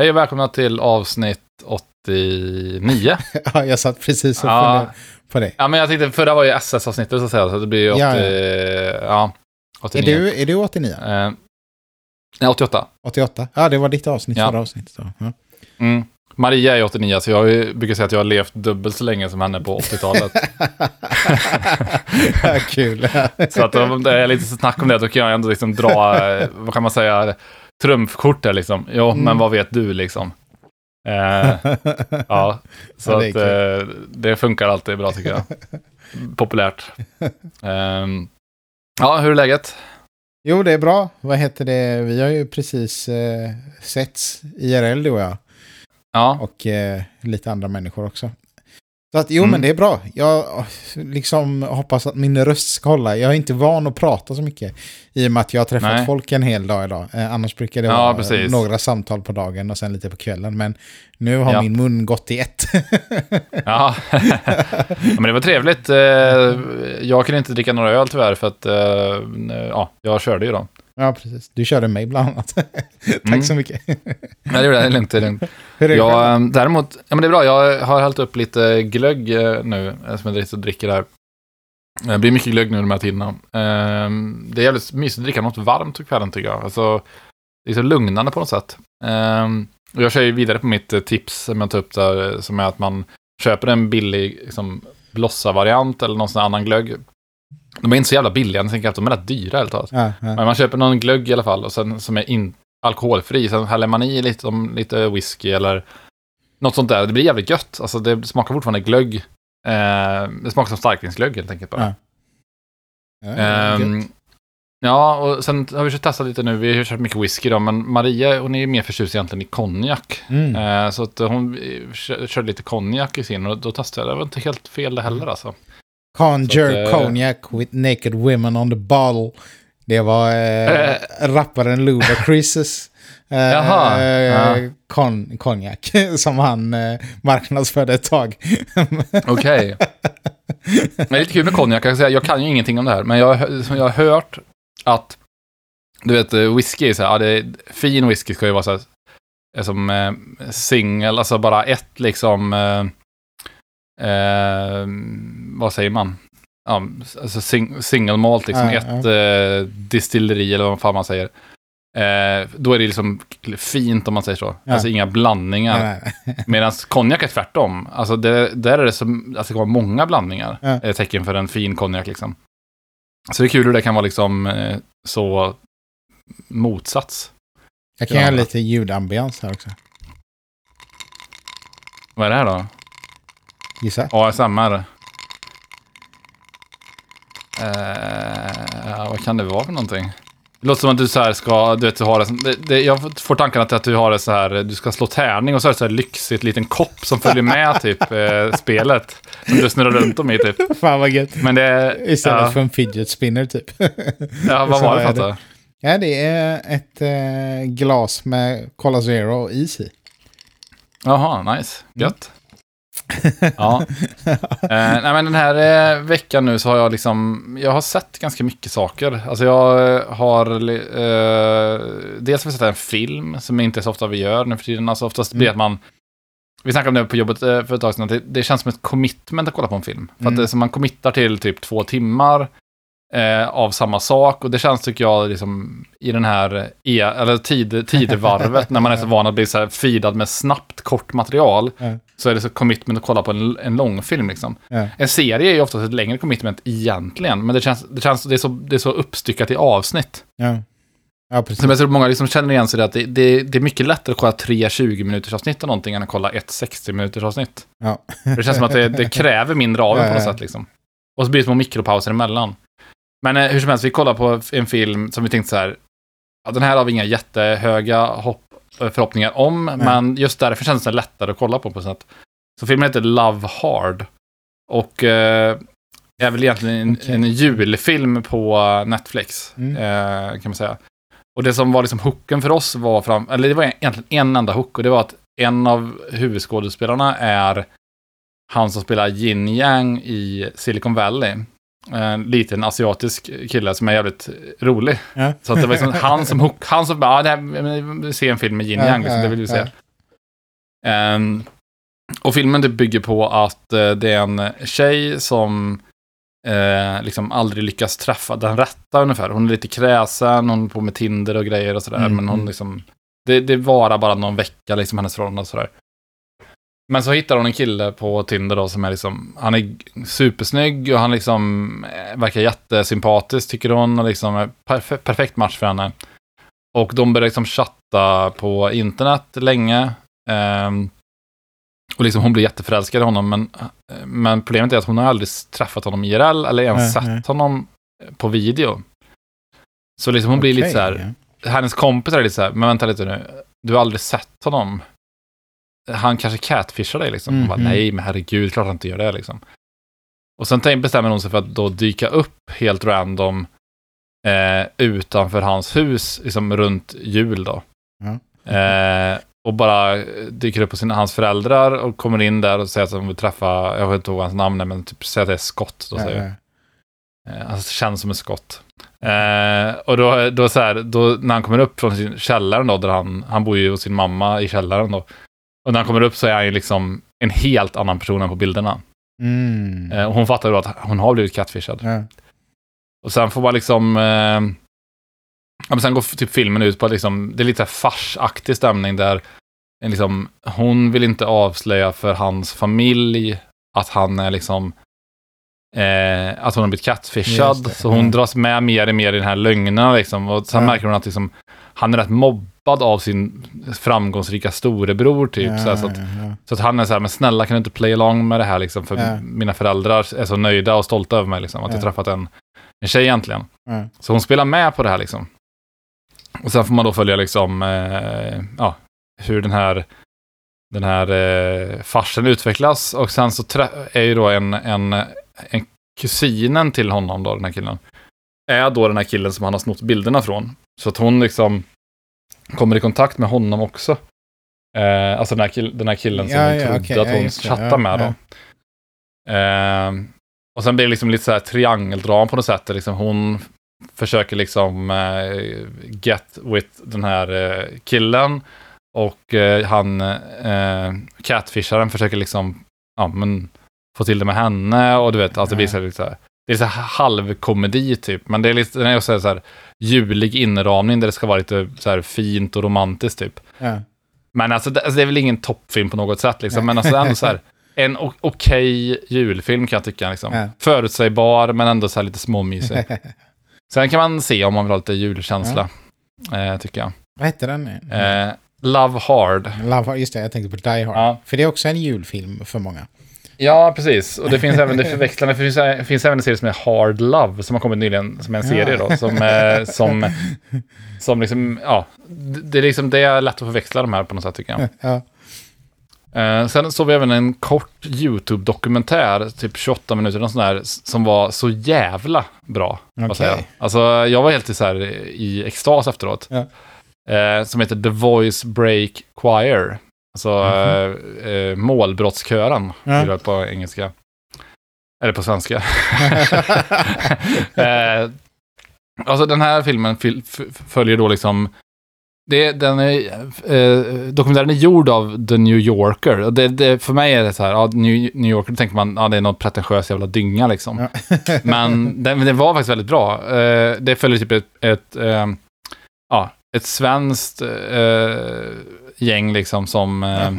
Hej och välkomna till avsnitt 89. ja, jag satt precis och Ja. funderade på det. ja, men jag tänkte, förra var ju SS-avsnittet så att säga, så det blir ju 80, Ja, ja, Är 89. du, är du 89? Eh, nej, 88. 88? Ja, det var ditt avsnitt Ja. förra avsnittet. Ja. Mm. Maria är 89, så jag brukar säga att jag har levt dubbelt så länge som henne på 80-talet. Ja, Kul. så att det är lite snack om det, då kan jag ändå liksom dra, eh, vad kan man säga, trumfkort där liksom. Jo, Mm. men vad vet du liksom? Eh, ja, så Ja, det att eh, det funkar alltid bra tycker jag. Populärt. Ehm, ja, hur är läget? Jo, det är bra. Vad heter det? Vi har ju precis eh, setts IRL, du och jag. Ja, Och eh, lite andra människor också. Så att, jo, Mm. men det är bra. Jag liksom hoppas att min röst ska hålla. Jag är inte van att prata så mycket. I och med att jag har träffat Nej. folk en hel dag idag. Eh, annars brukar det Ja, vara precis. några samtal på dagen och sen lite på kvällen. Men nu har Ja. min mun gått i ett. ja. men det var trevligt. Eh, Jag kunde inte dricka några öl tyvärr för att eh, ja, jag körde ju då. Ja, precis. Du körde mig bland annat. Tack Mm. så mycket. Nej, det gjorde jag. Det är lugnt. Det är lugnt. Hur är det Jag, själv? eh, däremot, ja men det är bra. Jag har hällt upp lite glögg eh, nu, eh, som jag dricker- dricker här. Det blir mycket glögg nu de här tiderna. Eh, Det är jävligt mysigt att dricka något varmt på kvällen tycker jag. Alltså, det är så lugnande på något sätt. Eh, och Jag kör ju vidare på mitt eh, tips som jag tar upp där, eh, som är att man köper en billig liksom, blossa-variant eller någon sån annan glögg. De är inte så jävla billiga, jag tänker att de är rätt dyra helt taget. Ja, ja. Men man köper någon glögg i alla fall och sen som är in, alkoholfri. Sen häller man i lite, om, lite whisky eller något sånt där. Det blir jävligt gött. Alltså det smakar fortfarande glögg. Eh, det smakar som starkvinsglögg helt enkelt bara. Ja. Ja, gött. ja, och sen har vi testat lite nu. Vi har kört mycket whisky då, men Maria hon är mer förtjust egentligen i konjak. Mm. Eh, så att hon eh, kö- körde lite konjak i sin och då testade jag. Det var inte helt fel det heller alltså. Conjure att, eh, cognac with naked women on the bottle. Det var eh, rapparen Ludacris eh, Jaha, eh, ja. kon, konjak som han eh, marknadsförde ett tag. Okej. Det är lite kul med konjak. Jag, jag kan ju ingenting om det här, men jag, som jag har hört att du vet, whisky så här, ja, det är, fin whisky ska ju vara så här, är som eh, singel, alltså bara ett liksom, eh, vad säger man? Ja, alltså sing, single malt, liksom Ja, ett eh, distilleri eller vad fan man säger. Eh, då är det liksom fint om man säger så. Ja. Alltså inga blandningar. Medan konjak är tvärtom. Alltså det, där är det som, alltså det kan vara många blandningar. Ja. Är tecken för en fin konjak liksom. Så det är kul hur det kan vara liksom eh, så motsats. Jag kan göra lite ljudambians här också. Vad är det här då? Gissa? ASMR. Eh, vad kan det vara för någonting? Det låter som att du så här ska, du vet, du har det, som- det, det, jag får tankarna till att du har det så här, du ska slå tärning och så är det så här lyxigt liten kopp som följer med typ eh, spelet. Som du snurrar runt om i typ. Fan vad gött. Men det... Istället ja, för en fidget spinner typ. ja, vad var det för något ja, det är ett eh, glas med Cola Zero och is i. Jaha, nice. Gött. Ja. Eh, nej, men den här eh, veckan nu så har jag liksom, jag har sett ganska mycket saker. Alltså jag eh, har, eh, dels har vi sett en film som inte är så ofta vi gör nu för tiden. Alltså oftast blir det att man, vi snackade om det på jobbet eh, för ett tag sedan, att det, det känns som ett commitment att kolla på en film. För att Mm. det är som man committar till typ två timmar eh, av samma sak. Och det känns, tycker jag, liksom, i den här e eller tid, tidevarvet, när man är så van att bli så här feedad med snabbt, kort material, Ja. Så är det så commitment att kolla på en, en långfilm. Liksom. Ja. En serie är ju oftast ett längre commitment egentligen, men det känns, det känns det är så, det är så uppstyckat i avsnitt. Ja, ja precis. Så jag tror många liksom känner igen sig det att det, det, det är mycket lättare att kolla tre 20 minuters avsnitt av någonting än att kolla ett 60 minuters avsnitt. Ja. Det känns som att det, det kräver mindre av en på något sätt. Liksom. Och så blir det små mikropauser emellan. Men eh, hur som helst, vi kollar på en film som vi tänkte så här, ja, den här har vi inga jättehöga hopp, förhoppningar om, men just därför känns det lättare att kolla på på sätt. Så filmen heter Love Hard. Och eh, är väl egentligen en, Okej. en julfilm på Netflix, Mm. eh, kan man säga. Och det som var liksom hooken för oss var fram, eller det var egentligen en enda hook och det var att en av huvudskådespelarna är han som spelar Yin Yang i Silicon Valley. En liten asiatisk kille som är jävligt rolig. Ja. Så att det var liksom han som hook, han som bara, ah, det här, ser en film med Yin Ja, Yang, liksom, ja, det vill vi se. Ehm, och filmen typ bygger på att eh, det är en tjej som eh, liksom aldrig lyckas träffa den rätta ungefär. Hon är lite kräsen, hon är på med Tinder och grejer och sådär. Mm, Men hon mm. liksom, det, det varar bara någon vecka liksom hennes förhållande och sådär. Men så hittar hon en kille på Tinder då som är liksom, han är supersnygg och han liksom eh, verkar jättesympatisk tycker hon och liksom är perfe- perfekt match för henne. Och de börjar liksom chatta på internet länge. Ehm, och liksom hon blir jätteförälskad i honom, men, men problemet är att hon har aldrig träffat honom IRL eller ens Nej, sett nej. honom på video. Så liksom hon blir lite så här, hennes kompisar är lite så här, men vänta lite nu, du har aldrig sett honom. Han kanske catfishar dig liksom. Hon bara, Mhm. nej men herregud, klart han inte gör det liksom. Och sen bestämmer hon sig för att då dyka upp helt random eh, utanför hans hus, liksom runt jul då. Ja. Eh, och bara dyker upp på sina, hans föräldrar och kommer in där och säger att de vill träffa, jag vet inte vad hans namn men typ säger att det är Scott. Då säger ja. Eh, Han känns som en skott. Eh, och då, då, så här, då när han kommer upp från sin källaren då, där han, han bor ju hos sin mamma i källaren då. Och när han kommer upp så är han ju liksom en helt annan person än på bilderna. Mm. Eh, och hon fattar då att hon har blivit catfishad. Ja. Och sen får man liksom... Eh, ja, men sen går typ filmen ut på att liksom, det är lite farsaktig stämning där eh, liksom, hon vill inte avslöja för hans familj att han är liksom eh, att hon har blivit catfishad. Så hon ja. dras med mer och mer i den här lögnerna liksom. Och sen Ja. märker hon att liksom, han är rätt mobbad av sin framgångsrika storebror typ. Ja, så, här, så, att, ja, så att han är så här, men snälla kan du inte play along med det här liksom. För Ja. mina föräldrar är så nöjda och stolta över mig liksom. Att Ja. jag träffat en, en tjej egentligen. Så hon spelar med på det här liksom. Och sen får man då följa liksom, eh, ja, hur den här, den här eh, farsen utvecklas. Och sen så är ju då en, en, en kusinen till honom då, den här killen, är då den här killen som han har snott bilderna från. Så att hon liksom kommer i kontakt med honom också. Eh, alltså den här, kill- den här killen som Ja, hon ja, trodde okej, att ja, hon det, chattade ja, med då. Eh, och sen blir det liksom lite så här triangeldram på något sätt. där Liksom hon försöker liksom eh, get with den här eh, killen. Och eh, han, eh, catfisharen, försöker liksom ja, men, få till det med henne. Och du vet, alltså det blir så här, lite så här, det är så halvkomedi typ. Men det är, lite, den är också så här julig inramning där det ska vara lite så här fint och romantiskt typ. Ja. Men alltså det, alltså det är väl ingen toppfilm på något sätt liksom. Men alltså ändå så här, en okej julfilm kan jag tycka. Liksom. Ja. Förutsägbar, men ändå så här lite småmysig. Sen kan man se om man vill ha lite julkänsla, eh, tycker jag. Vad hette den? Eh, Love Hard. Love, just det, jag tänkte på Die Hard. Ja. För det är också en julfilm för många. Ja, precis. Och det finns även det förväxlande, för det finns, finns även en serie som är Hard Love, som har kommit nyligen, som är en serie då, som, eh, som, som liksom, ja, det är liksom, det är lätt att förväxla de här på något sätt tycker jag. Ja. Eh, sen såg vi även en kort YouTube-dokumentär, typ 28 minuter, någon sån där, som var så jävla bra. Okej. jag. Alltså, jag var helt i, så här, i extas efteråt. Ja. Eh, som heter The Voice Break Choir. Alltså Mhm. eh, eh, målbrottskören, Ja. på engelska. Eller på svenska. eh, alltså den här filmen följer då liksom det, den är, eh, dokumentären är gjord av The New Yorker. Det, det, för mig är det så här, ja, New, New Yorker, då tänker man, ja, det är något pretentiös jävla dynga liksom. Ja. Men den, den var faktiskt väldigt bra. Eh, det följer typ ett, ett, eh, ja, ett svenskt eh, gäng liksom som... Eh,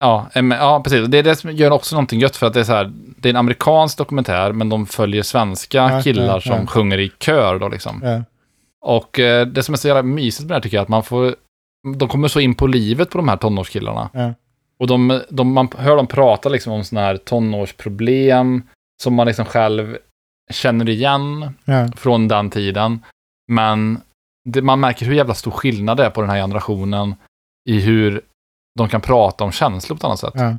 ja, ja, precis. Det är det som gör också någonting gött för att det är så här, det är en amerikansk dokumentär men de följer svenska Ja, killar ja, som ja. sjunger i kör då liksom. Och eh, det som är så jävla mysigt med det här tycker jag är att man får, de kommer så in på livet på de här tonårskillarna. Och de, de, man hör dem prata liksom om sådana här tonårsproblem som man liksom själv känner igen från den tiden. Men det, man märker hur jävla stor skillnad det är på den här generationen i hur de kan prata om känslor på ett annat sätt. Ja.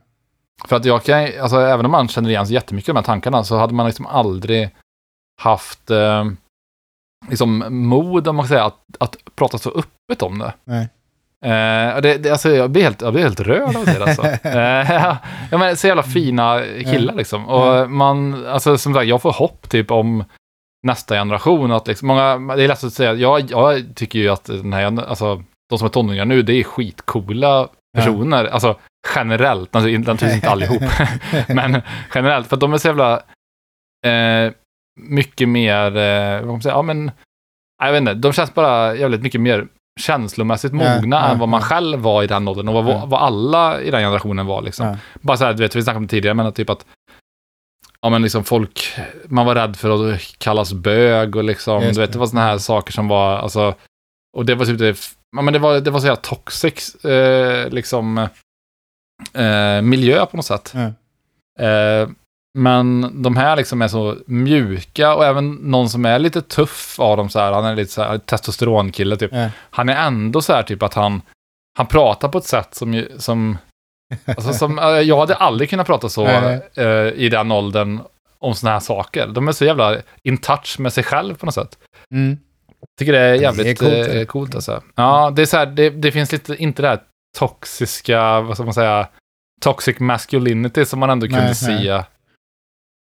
För att jag kan, alltså även om man känner igen sig jättemycket av de här tankarna så hade man liksom aldrig haft eh, liksom mod, om man kan säga, att, att prata så öppet om det. Nej. Eh, det, det, alltså, jag, blir helt, jag blir helt rörd av det alltså. eh, ja, men, så jävla fina killar liksom. Och man, alltså som sagt, jag får hopp typ om nästa generation. Att liksom, många, det är lätt att säga, jag, jag tycker ju att den här, alltså, de som är tonåringar nu, det är skitcoola personer. Alltså generellt, alltså, naturligtvis inte allihop, men generellt. För att de är så jävla eh, mycket mer, eh, vad man säga, ja men, jag vet inte, de känns bara jävligt mycket mer känslomässigt mogna Ja, ja, än vad man ja. själv var i den åldern och vad, Ja. vad alla i den generationen var liksom. Ja. Bara så här, du vet, vi snackade om det tidigare, men att typ att Ja men liksom folk, man var rädd för att kallas bög och liksom, Just du vet, det. var sådana här saker som var, alltså, och det var typ det, ja men det var, det var så jävla toxic, eh, liksom, eh, miljö på något sätt. Ja. Eh, men de här liksom är så mjuka och även någon som är lite tuff av dem så här, han är lite så här testosteronkille typ. Ja. Han är ändå så här typ att han, han pratar på ett sätt som, som, alltså som eh, jag hade aldrig kunnat prata så Nej. eh, i den åldern om sådana här saker. De är så jävla in touch med sig själv på något sätt. Mm. Tycker det är är jävligt coolt, coolt, det. eh, coolt alltså. Ja, det är så här, det, det finns lite, inte det här toxiska, vad ska man säga, toxic masculinity som man ändå kunde Nej, nej. se.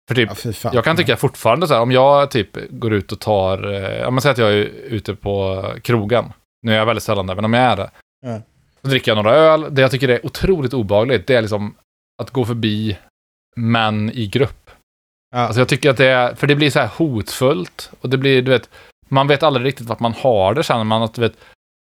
För typ, Ja, fan. jag kan tycka fortfarande så här, om jag typ går ut och tar, eh, om man säger att jag är ute på krogen, nu är jag väldigt sällan där, men om jag är det. Så dricker jag några öl, det jag tycker är otroligt obehagligt, det är liksom att gå förbi män i grupp. Ja. Alltså jag tycker att det är, för det blir så här hotfullt, och det blir, du vet, man vet aldrig riktigt vart man har det, känner man att, du vet,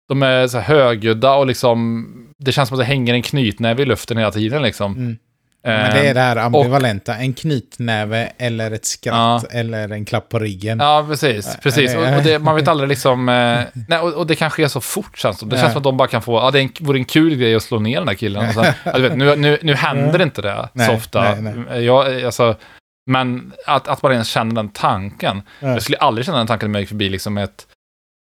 de är så här högljudda och liksom, det känns som att det hänger en knytnäve i luften hela tiden liksom. Mm. Men det är det här ambivalenta. En knytnäve eller ett skratt eller en klapp på ryggen. Ja, precis. Ja, precis. Och, och det, man vet aldrig liksom... Eh, nej, och, och det kan ske så fort känns det. Det Ja. känns som att de bara kan få... Ja, det är en, vore en kul grej att slå ner den här killen. Och sen, ja, du vet, nu, nu, nu händer inte det Nej, så ofta. nej, Jag, alltså, men att, att man ens känner den tanken. Ja. Jag skulle aldrig känna den tanken om jag gick förbi liksom ett,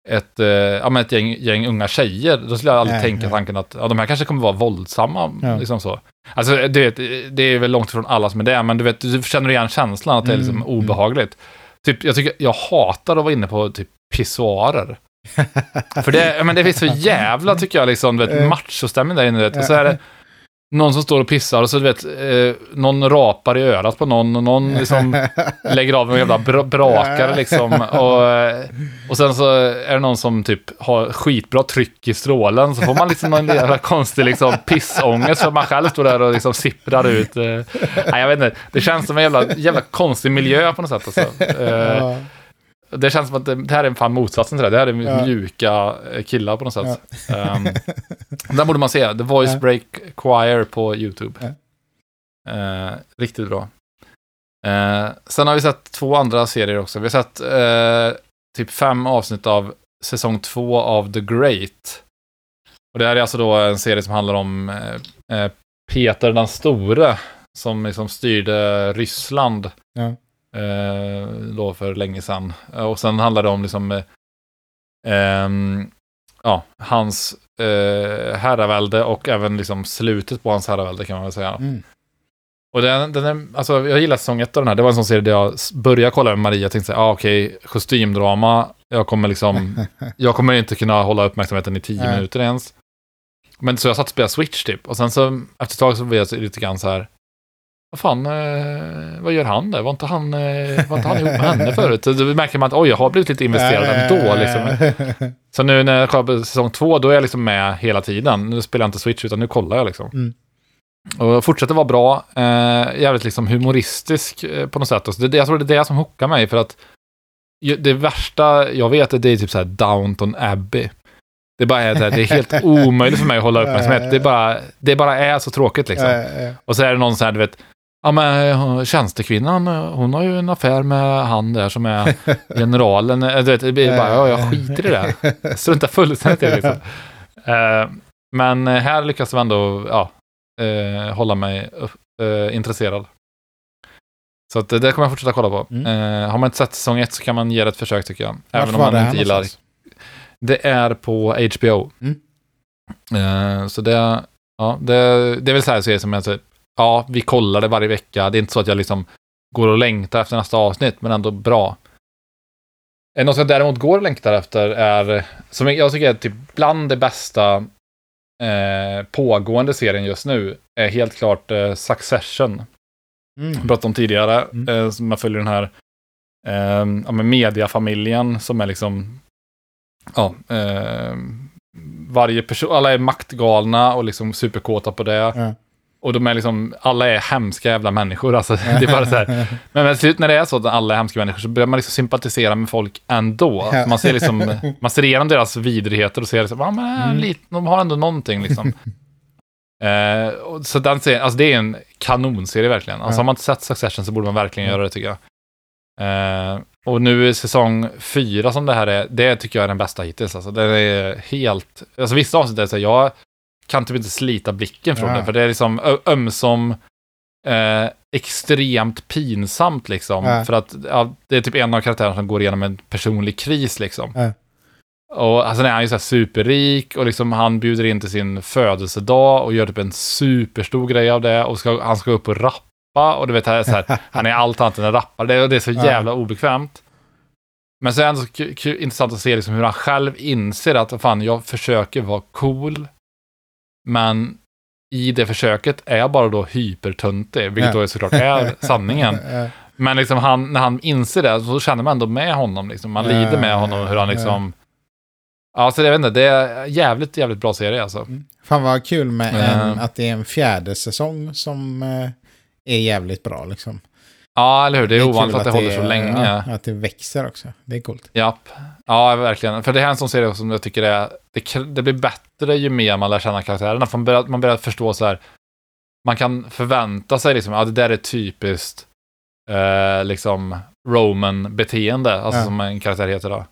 ett, eh, ja, ett gäng, gäng unga tjejer. Då skulle jag aldrig Nej, tänka nej. tanken att ja, de här kanske kommer vara våldsamma. Ja. Liksom så. Alltså, du vet, det är väl långt ifrån alla som är det, men du, vet, du känner igen känslan att det är liksom Mm, obehagligt. Typ, jag, tycker, jag hatar att vara inne på typ pissoarer. För det, men det finns så jävla, tycker jag, liksom, du vet, Eh. machostämning där inne. Vet. Och så är det någon som står och pissar och så du vet, eh, någon rapar i örat på någon och någon liksom lägger av en jävla bra, brakare liksom. Och, eh, och sen så är det någon som typ har skitbra tryck i strålen. Så får man liksom någon jävla konstig liksom pissångest för att man själv står där och liksom sipprar ut. eh. Nej, jag vet inte. Det känns som en jävla, jävla konstig miljö på något sätt. Alltså. Eh. Det känns som att det, det här är fan motsatsen till det. Det här är Ja. mjuka eh, killar på något sätt. Um, den borde man se. The Voice Ja. Break Choir på YouTube. Ja. Eh, riktigt bra. Eh, sen har vi sett två andra serier också. Vi har sett eh, typ fem avsnitt av säsong två av The Great. Och det här är alltså då en serie som handlar om Peter den store som liksom styrde Ryssland Ja. Eh, då för länge sedan. Eh, Och sen handlar det om liksom eh, ehm, ja, hans eh, herravälde och även liksom slutet på hans herravälde kan man väl säga. Mm. Och den, den är, alltså jag gillar säsong ett av den här. Det var en sån serie där jag började kolla med Maria och tänkte säga, ah, okej, kostymdrama. Jag kommer liksom, jag kommer inte kunna hålla uppmärksamheten i tio Nej. minuter ens. Men så jag satt och spelade Switch typ. Och sen så efter ett tag så blev jag lite grann så här, vad fan, eh, vad gör han där? Var inte han, eh, var inte han ihop med henne förut? Då märker man att oj, jag har blivit lite investerad ändå. Liksom. Så nu när jag kollar på säsong två, då är jag liksom med hela tiden. Nu spelar jag inte Switch, utan nu kollar jag liksom. Mm. Och fortsätter vara bra. Eh, jävligt liksom humoristisk eh, på något sätt. Och så det, jag tror det är det som hookar mig, för att det värsta jag vet det är typ så här Downton Abbey. Det bara är, här, det är helt omöjligt för mig att hålla uppmärksamhet. Det bara, det bara är så tråkigt liksom. Och så är det någon så här, du vet, ja men eh, tjänstekvinnan, eh, hon har ju en affär med han där som är generalen. Eh, Du vet, det blir bara, ja jag skiter i det. Jag struntar fullständigt i det liksom. Men här lyckas de ändå, ja, hålla mig intresserad. Så att, det kommer jag fortsätta kolla på. Mm. Har man inte sett säsong ett så kan man ge det ett försök tycker jag. Även om var man inte gillar det är på HBO. Mm. Så det, ja, det, det är väl så här serier som jag säger, ja, vi kollar det varje vecka. Det är inte så att jag liksom går och längtar efter nästa avsnitt, men ändå bra. Eh, Något som jag däremot går och längtar efter är, som jag tycker är typ bland det bästa eh, pågående serien just nu, är helt klart eh, Succession. Mm. Jag pratade om tidigare, Mm. eh, som man följer den här eh, ja, mediafamiljen som är liksom ja, eh, varje person, alla är maktgalna och liksom superkåta på det. Ja. Och de är liksom, alla är hemska jävla människor. Alltså, det är bara så här. Men med slut när det är så att alla är hemska människor så börjar man liksom sympatisera med folk ändå. Ja. Så man ser liksom, man ser igenom deras vidrigheter och ser liksom, ja men Mm. lite, de har ändå någonting liksom. eh, och så den serien, alltså det är en kanonserie verkligen. Alltså Ja. har man inte sett Succession så borde man verkligen Ja. göra det tycker jag. Eh, och nu säsong fyra som det här är, det tycker jag är den bästa hittills. Alltså det är helt, alltså vissa avsnitt är så här, jag kan typ inte slita blicken från Ja. det, för det är liksom ö- ömsom eh, extremt pinsamt liksom. Ja. För att ja, det är typ en av karaktärerna som går igenom en personlig kris liksom. Ja. Och alltså, är han ju så här superrik och liksom han bjuder in till sin födelsedag och gör typ en superstor grej av det och ska, han ska upp och rappa och du vet, här, är så här, han är allt annat än en rappare. Det, det är så jävla obekvämt. Men så är det ändå så intressant att se liksom hur han själv inser att fan, jag försöker vara cool, men i det försöket är jag bara då hypertöntig, vilket då såklart är sanningen. Men liksom han, när han inser det så känner man ändå med honom. Liksom. Man lider med honom hur han liksom... Ja, så jag vet inte, det är jävligt, jävligt bra serie alltså. Fan vad kul med en, att det är en fjärde säsong som eh, är jävligt bra liksom. Ja, eller hur? Det är, kul ovanligt att det håller så är- länge. Ja, att det växer också. Det är coolt. Japp. Ja, verkligen. För det här är en sån serie som jag tycker är... Det, det blir bättre ju mer man lär känna karaktärerna. För man börjar, man börjar förstå så här... Man kan förvänta sig liksom, ja det där är typiskt eh, liksom Roman-beteende, alltså Ja. som en karaktär heter då.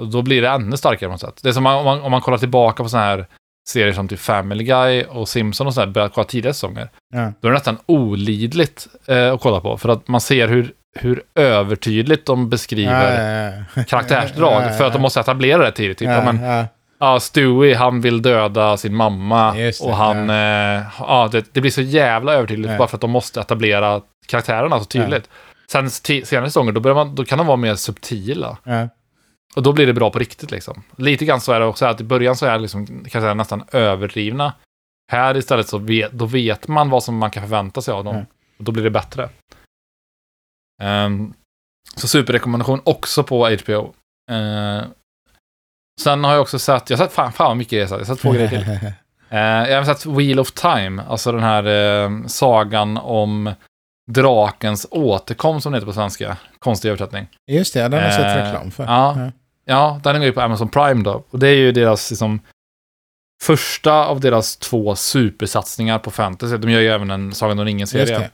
Och då blir det ännu starkare på något sätt. Det är som om, man, om man kollar tillbaka på sådana här serier som typ Family Guy och Simpson och sådär, börjar kolla tidigare säsonger. Ja. Då är det nästan olidligt eh, att kolla på. För att man ser hur, hur övertydligt de beskriver Ja, ja, karaktärsdrag. Ja, ja, För att de ja. måste etablera det tidigt. Typ. Ja, ja, men, ja. ja, Stewie, han vill döda sin mamma. Det, och han, eh, ja, det, det blir så jävla övertydligt Ja. bara för att de måste etablera karaktärerna så tydligt. Sen ti- senare säsonger, då, man, då kan de vara mer subtila. Och då blir det bra på riktigt liksom. Lite grann så är det också att i början så är liksom karaktärerna nästan överdrivna. Här istället så vet, då vet man vad som man kan förvänta sig av dem. Ja. Och då blir det bättre. Ehm, så superrekommendation också på HBO. Uh, sen har jag också sett, jag har sett fan, fan vad mycket jag har sett. Jag har sett två grejer till. Eh, jag har sett Wheel of Time, alltså den här eh, sagan om drakens återkomst som det heter på svenska. Konstig översättning. Just det, den har jag sett reklam för. ja. Ja, den går ju på Amazon Prime då. Och det är ju deras liksom, första av deras två supersatsningar på fantasy. De gör ju även en Sagan om ringen-serie.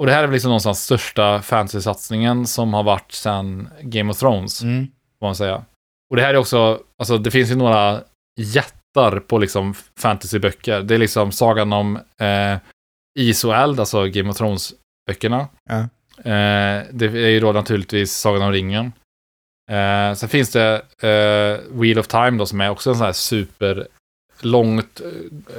Och det här är väl liksom någonstans största fantasy-satsningen som har varit sedan Game of Thrones, Mm. får man säga. Och det här är också, alltså det finns ju några jättar på liksom fantasyböcker. Det är liksom sagan om eh, Is och eld, alltså Game of Thrones-böckerna. Ja. Eh, det är ju då naturligtvis Sagan om ringen. Eh, sen finns det eh, Wheel of Time då som är också en sån här super långt,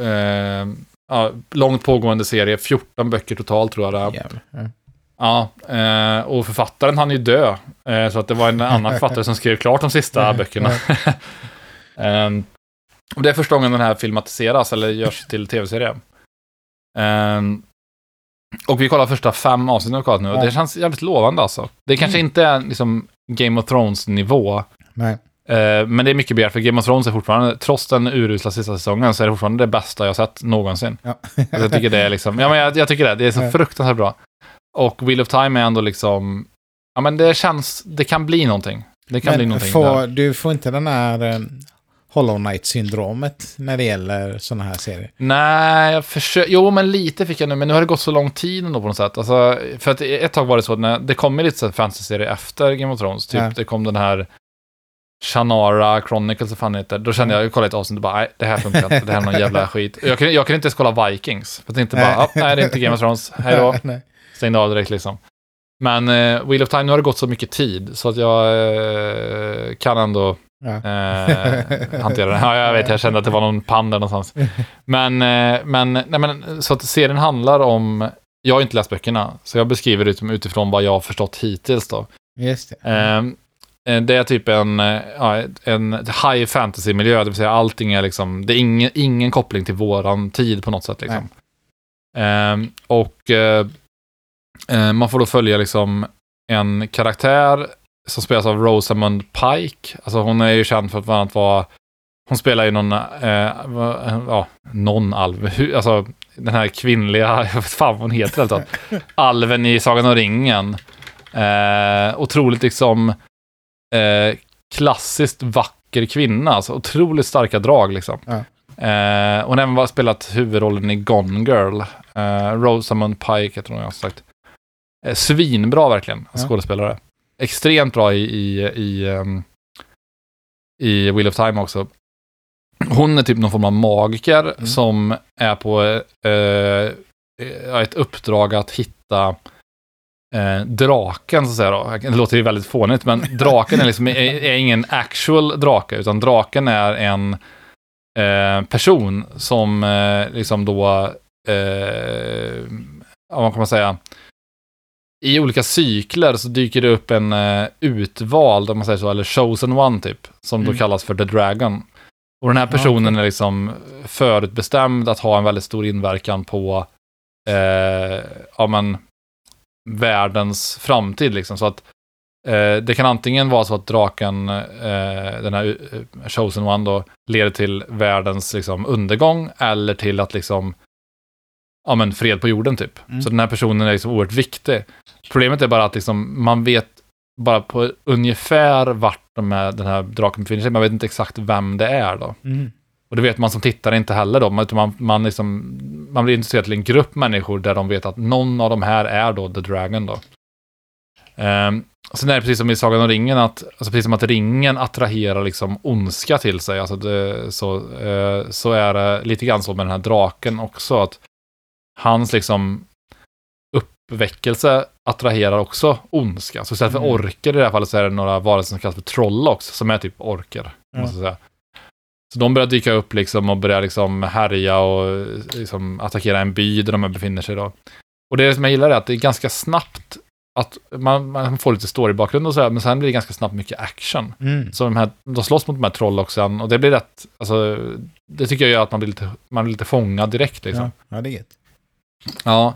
eh, ja, långt pågående serie. 14 böcker totalt tror jag det är. Jävlar. Ja. Eh, och författaren han ju dö. Eh, så att det var en annan författare som skrev klart de sista böckerna. Ehm, och det är första gången den här filmatiseras eller görs till tv-serie. Ehm, och vi kollar första fem avsnitten kollat nu och det känns jävligt lovande alltså. Det kanske Mm. inte är liksom Game of Thrones-nivå, Nej. eh, men det är mycket begärt för Game of Thrones är fortfarande, trots den urusla sista säsongen, så är det fortfarande det bästa jag sett någonsin. Ja. Jag tycker det är liksom, ja men jag, jag tycker det, det är så Ja. fruktansvärt bra. Och Wheel of Time är ändå liksom, ja men det känns, det kan bli någonting. Det kan bli Men någonting får, där. du får inte den här eh, Hollow Knight-syndromet när det gäller sådana här serier. Nej, jag försöker, jo men lite fick jag nu, men nu har det gått så lång tid ändå på något sätt. Alltså, för att ett tag var det så att när det kom lite så fantasy-serier efter Game of Thrones, typ Ja. det kom den här Shannara Chronicles, vad fan heter. Då kände jag, jag kollade ett avsnitt och bara, nej, det här funkar inte, det här är någon jävla skit. Jag kunde, jag kunde inte ens kolla Vikings, för jag tänkte bara, Nej. nej, det är inte Game of Thrones, hej då. Stängde av direkt liksom. Men eh, Wheel of Time, nu har det gått så mycket tid så att jag eh, kan ändå Ja. eh, hantera det. Ja, jag vet, jag kände att det var någon pann där någonstans. Men, eh, men, nej, men så att serien handlar om, jag har inte läst böckerna, så jag beskriver det utifrån vad jag har förstått hittills då. Just det. Ehm, eh, det är typ en, en high fantasy-miljö, det vill säga allting är liksom, det är ingen, ingen koppling till våran tid på något sätt liksom. Ehm, och eh, eh, man får då följa liksom en karaktär som spelas av Rosamund Pike. Alltså hon är ju känd för att bland annat vara hon spelar ju någon, eh, ja, någon alv, alltså den här kvinnliga, jag vet fan vad hon heter helt enkelt. Alven i Sagan om ringen. Eh, otroligt liksom eh, klassiskt vacker kvinna, alltså otroligt starka drag liksom. Ja. Eh, hon har även spelat huvudrollen i Gone Girl. Eh, Rosamund Pike heter hon, jag har sagt. Eh, svinbra verkligen, Ja. Extremt bra i, i, i, ehm, i Wheel of Time också. Hon är typ någon form av magiker Mm. som är på eh, eh, ett uppdrag att hitta eh, draken, så att säga. Då. Det låter ju väldigt fånigt, men draken är, liksom, är, är ingen actual drake, utan draken är en eh, person som eh, liksom då, eh, vad kan man säga, i olika cykler så dyker det upp en eh, utvald, om man säger så, eller chosen one typ, som då Mm. kallas för the dragon. Och den här Ja, personen är liksom förutbestämd att ha en väldigt stor inverkan på eh, ja, men, världens framtid. Liksom. Så att eh, det kan antingen vara så att draken, eh, den här eh, chosen one då, leder till världens liksom, undergång eller till att liksom ja, men fred på jorden typ. Mm. Så den här personen är liksom oerhört viktig. Problemet är bara att liksom, man vet bara på ungefär vart de här, den här draken befinner sig. Man vet inte exakt vem det är då. Mm. Och det vet man som tittare inte heller då. Utan man, man, liksom, man blir intresserad till en grupp människor där de vet att någon av de här är då The Dragon då. Um, sen är det precis som i Sagan om ringen, att, alltså precis som att ringen attraherar liksom ondska till sig, alltså det, så, eh, så är det lite grann så med den här draken också, att hans liksom uppväckelse attraherar också ondska. Så istället för Mm. orker i det här fallet så är det några varelser som kallas för trollocks, som är typ orker. Jag säga. Så de börjar dyka upp liksom och börjar liksom härja och liksom attackera en by där de befinner sig då. Och det som jag gillar är att det är ganska snabbt att man, man får lite story-bakgrund och så här, men sen blir det ganska snabbt mycket action. Mm. Så de, här, de slåss mot de här trollocksen och det blir rätt, alltså, det tycker jag gör att man blir lite, man blir lite fångad direkt liksom. Ja, ja, det är gött. Ja.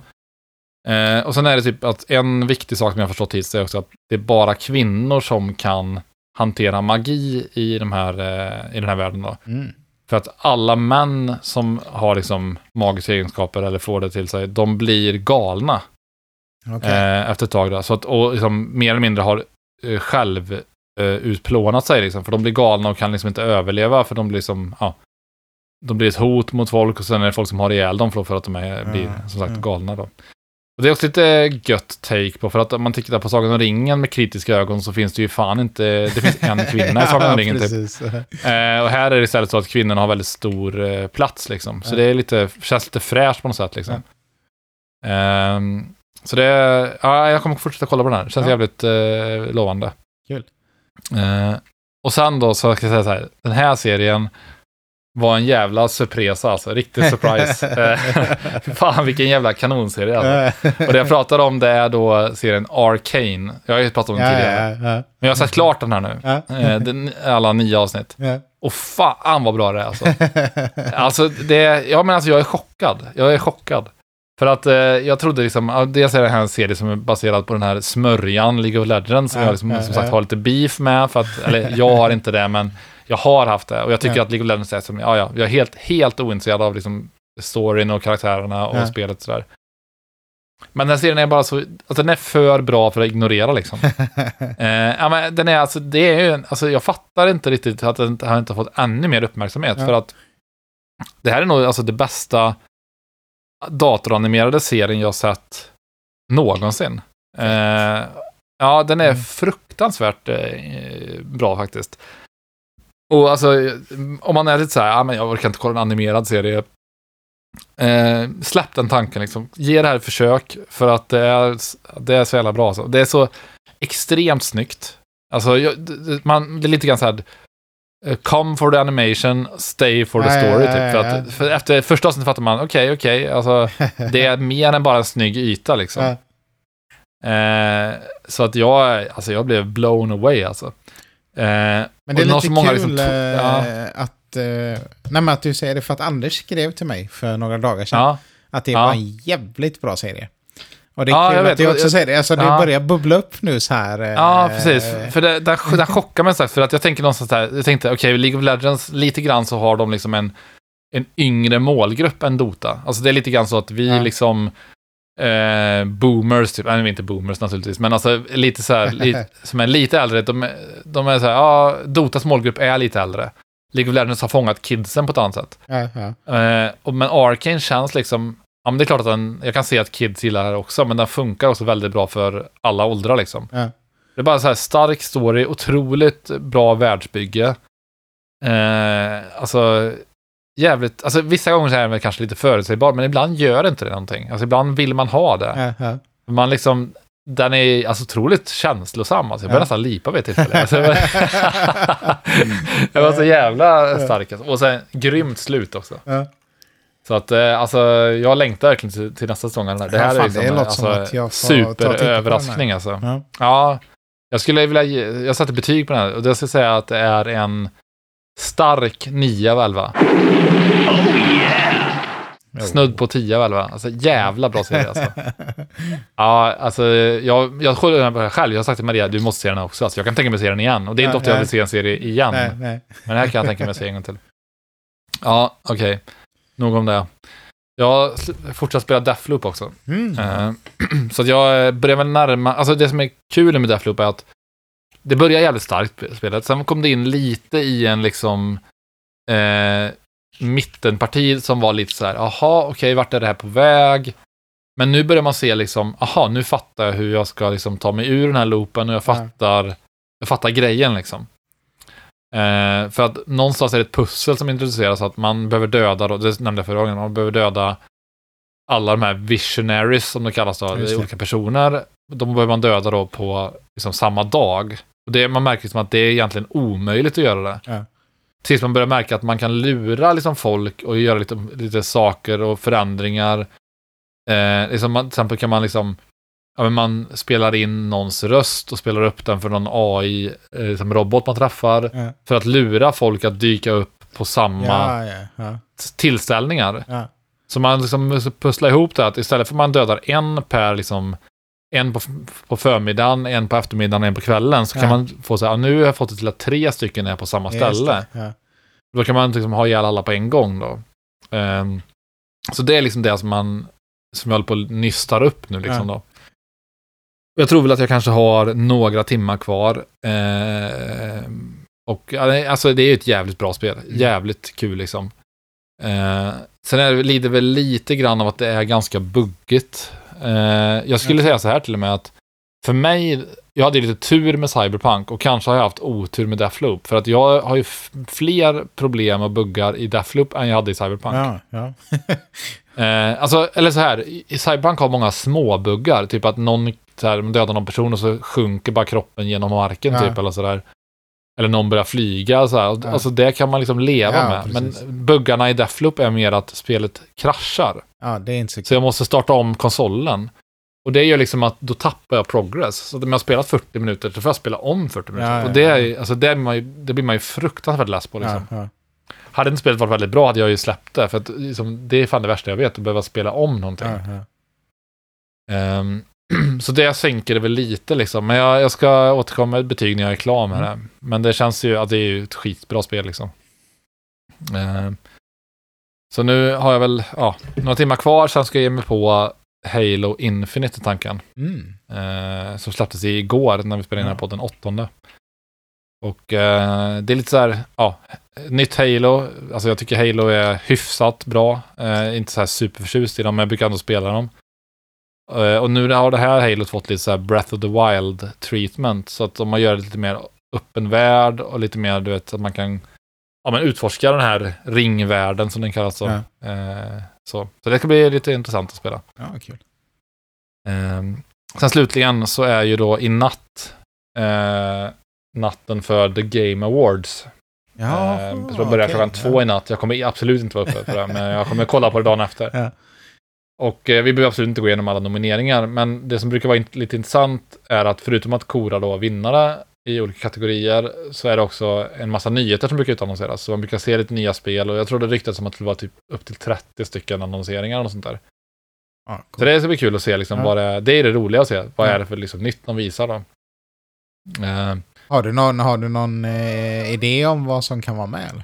Eh, och sen är det typ att en viktig sak som jag förstått hittills är också att det är bara kvinnor som kan hantera magi i, de här, eh, i den här världen då. Mm. För att alla män som har liksom magiska egenskaper eller får det till sig, de blir galna Okej. eh, efter ett tag. Då. Så att, och liksom, mer eller mindre har eh, själv eh, utplånat sig, liksom, för de blir galna och kan liksom inte överleva, för de blir som, ja, de blir ett hot mot folk och sen är det folk som har ihjäl dem för, för att de är, blir som sagt galna. Då. Och det är också lite gött take på, för att om man tittar på Sagan om ringen med kritiska ögon så finns det ju fan inte, det finns en kvinna i Sagan om ringen typ. Eh, och här är det istället så att kvinnorna har väldigt stor eh, plats liksom. Så Ja. det är lite, känns lite fräscht på något sätt liksom. Ehm, så det, ja, jag kommer fortsätta kolla på den här. Det känns Ja. jävligt eh, lovande. Kul. Eh, och sen då så ska jag säga så här, den här serien var en jävla surpresa alltså, riktig surprise. Eh, Fan vilken jävla kanonserie alltså. Och det jag pratar om det är då serien Arcane. Jag har ju pratat om den tidigare. ja, ja. Men jag har sett klart den här nu. Eh, den, alla nio avsnitt. Och fan vad bra det är alltså. Alltså, det, ja, men alltså jag är chockad. Jag är chockad. För att eh, jag trodde liksom, dels är det här en serie som är baserad på den här smörjan League of Legends, som Ja, jag liksom, som sagt har lite beef med, för att, eller jag har inte det, men jag har haft det. Och jag tycker Ja. att League of Legends är som, ja, ja, jag är helt, helt ointresserad av liksom storyn och karaktärerna och Ja. spelet sådär. Men den här serien är bara så, alltså den är för bra för att ignorera liksom. Eh, ja, men den är alltså, det är ju, alltså jag fattar inte riktigt att den inte- har inte fått ännu mer uppmärksamhet. Ja. För att det här är nog alltså det bästa datoranimerade serien jag sett någonsin. Eh, ja, den är Mm. fruktansvärt eh, bra faktiskt. Och alltså, om man är lite så här, ja, men jag orkar inte kolla en animerad serie. Eh, släpp den tanken liksom. Ge det här ett försök för att det är, det är så jävla bra. Alltså. Det är så extremt snyggt. Alltså, jag, man, det är lite grann så här, eh, come for the animation, stay for the Ja, ja, story. ja, typ. För, ja. att, för efter första avsnittet fattar man, okej, okej, alltså, det är mer än bara en snygg yta liksom. Ja. Eh, så att jag, alltså jag blev blown away alltså. Eh, Men det är lite många kul liksom ja. att... Eh, nej, att du säger det för att Anders skrev till mig för några dagar sedan. ja, Att det Ja. var en jävligt bra serie. Och det är Ja, kul jag att vet. du också säger det. Alltså det Ja. börjar bubbla upp nu så här. Ja, precis. För det, den, den chockar mig så här, för att jag tänker någonstans där, jag tänkte okej, League of Legends, lite grann så har de liksom en, en yngre målgrupp än Dota. Alltså det är lite grann så att vi Ja. liksom eh, boomers, typ, nej inte boomers naturligtvis, men alltså lite så här, li, som är lite äldre, de, de är så här, ja, Dotas målgrupp är lite äldre. League of Legends har fångat kidsen på ett annat sätt. Ja, ja. Eh, och, men Arcane känns liksom, ja men det är klart att den, jag kan se att kids gillar det också, men den funkar också väldigt bra för alla åldrar liksom. Ja. Det är bara så här stark story, otroligt bra världsbygge. Eh, alltså, jävligt, alltså vissa gånger så är den väl kanske lite förutsägbar, men ibland gör inte det någonting. Alltså ibland vill man ha det. Ja, ja. Man liksom, den är alltså otroligt känslosam. Alltså, jag började Ja. nästan lipa vid ett tillfälle. Alltså, jag var- så jävla stark. Alltså. Och sen grymt slut också. Så att eh, alltså, jag längtar verkligen till, till nästa säsong. den här. Det Ja, här fan, är liksom, det låter som alltså, att jag superöverraskning alltså. Ja. Ja, jag skulle vilja ge, jag satte betyg på den här och jag skulle säga att det är en stark 9 av 11. Snudd på 10 av 11. Alltså jävla bra serie alltså. Ja, alltså jag, jag kollar den här själv. Jag har sagt till Maria, du måste se den här också. Alltså, jag kan tänka mig att se den igen. Och det är inte ofta jag ja. vill se en serie igen. Nej, nej. Men det här kan jag tänka mig att se en gång till. Ja, okej. Nog om det. Jag fortsatt spela Deathloop också. Mm. Eh, så att jag börjar väl närma, alltså det som är kul med Deathloop är att det börjar jävligt starkt spelet. Sen kom det in lite i en liksom eh, mittenparti som var lite så här, aha, okej, vart är det här på väg? Men nu börjar man se liksom, aha, nu fattar jag hur jag ska liksom ta mig ur den här loopen och jag Ja. fattar, jag fattar grejen liksom. Eh, för att någonstans är det ett pussel som introduceras att man behöver döda, då, det nämnde jag förra gången, man behöver döda alla de här visionaries som de kallas då, det. olika personer. De behöver man döda då på liksom samma dag. Och det, man märker liksom att det är egentligen omöjligt att göra det. Ja. Tills man börjar märka att man kan lura liksom folk och göra lite, lite saker och förändringar. Eh, liksom man, till exempel kan man liksom Ja, men man spelar in någons röst och spelar upp den för någon AI, eh, liksom man träffar. Ja. För att lura folk att dyka upp på samma tillställningar. Så man liksom pusslar ihop det att istället för att man dödar en per liksom en på, på förmiddagen, en på eftermiddagen och en på kvällen så kan Ja. man få så här, nu har jag fått det till att tre stycken är på samma ställe. Ja. Då kan man liksom ha ihjäl alla på en gång då. Ehm, så det är liksom det som man, som jag håller på att nystar upp nu liksom då. Jag tror väl att jag kanske har några timmar kvar. Ehm, och alltså det är ju ett jävligt bra spel. Mm. Jävligt kul liksom. Eh, sen är det, lider väl lite grann av att det är ganska buggigt. Eh, jag skulle säga så här till och med att för mig, jag hade lite tur med Cyberpunk och kanske har jag haft otur med Deathloop. För att jag har ju fler problem och buggar i Deathloop än jag hade i Cyberpunk. Ja, ja. Eh, alltså, eller så här, i i Cyberpunk har många små buggar. Typ att någon så här, dödar någon person och så sjunker bara kroppen genom marken Ja. typ. Eller så där. Eller någon börjar flyga. Så här. Ja. Alltså det kan man liksom leva Ja, med. precis. Men buggarna i Deathloop är mer att spelet kraschar. ja, det är inte så Så jag måste starta om konsolen. Och det gör liksom att då tappar jag progress. Så om jag har spelat 40 minuter så får jag spela om 40 minuter. Ja, och det, är, alltså det, är man ju, det blir man ju fruktansvärt less på. Liksom. Hade inte spelet varit väldigt bra hade jag ju släppt det. För att, liksom, det är fan det värsta jag vet, att behöva spela om någonting. Ehm, så det sänker det väl lite liksom. Men jag, jag ska återkomma med ett betyg när jag är klar med Mm. det. Men det känns ju att det är ju ett skitbra spel liksom. Ehm, så nu har jag väl ja, några timmar kvar, sen ska jag ge mig på Halo Infinite i tanken. Mm. Eh, som släpptes igår när vi spelade in den här podden, åttonde. Och eh, det är lite så här, ja, nytt Halo. Alltså jag tycker Halo är hyfsat bra. Eh, inte så här superförtjust i dem, men jag brukar ändå spela dem. Eh, och nu har det här Halo fått lite så här Breath of the Wild treatment. Så att om man gör det lite mer öppen värld och lite mer, du vet, att man kan ja, men utforska den här ringvärlden som den kallas. Så. Ja. Eh, så. så det ska bli lite intressant att spela. Ja, kul. Ehm, sen slutligen så är ju då i natt eh, natten för The Game Awards. Ja, Ehm, så då börjar okej, klockan ja. två i natt. Jag kommer absolut inte vara uppe för det, men jag kommer kolla på det dagen efter. Ja. Och eh, vi behöver absolut inte gå igenom alla nomineringar, men det som brukar vara int- lite intressant är att förutom att kora då vinnare i olika kategorier så är det också en massa nyheter som brukar utannonseras. Så man brukar se lite nya spel och jag tror det ryktas som att det var typ upp till 30 stycken annonseringar och sånt där. Ja, Så det ska bli kul att se liksom Ja. vad det, det är det roliga att se. Vad Ja. är det för liksom nytt de visar då? Eh, Har du någon, har du någon eh, idé om vad som kan vara med? Eller?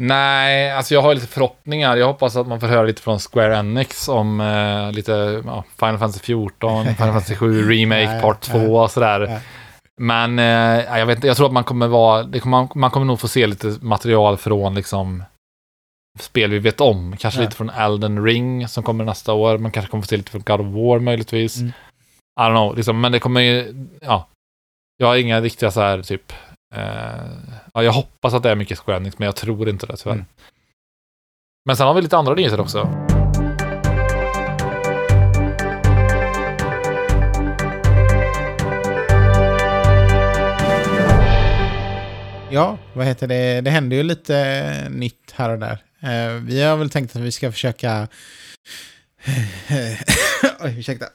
Nej, alltså jag har lite förhoppningar. Jag hoppas att man får höra lite från Square Enix om eh, lite ja, Final Fantasy 14, Final Fantasy 7 Remake Nej, Part 2 nej, och sådär. nej. Men eh, jag vet jag tror att man kommer vara, det kommer, man, kommer nog få se lite material från liksom spel vi vet om. Kanske lite från Elden Ring som kommer nästa år. Man kanske kommer få se lite från God of War möjligtvis. Mm. I don't know, liksom, men det kommer ju, ja. Jag har inga riktiga så här typ, ja, jag hoppas att det är mycket Square Enix, men jag tror inte det tyvärr. Mm. Men sen har vi lite andra nyheter också. Ja, vad heter det? Det händer ju lite nytt här och där. Eh, vi har väl tänkt att vi ska försöka... Oj, ursäkta.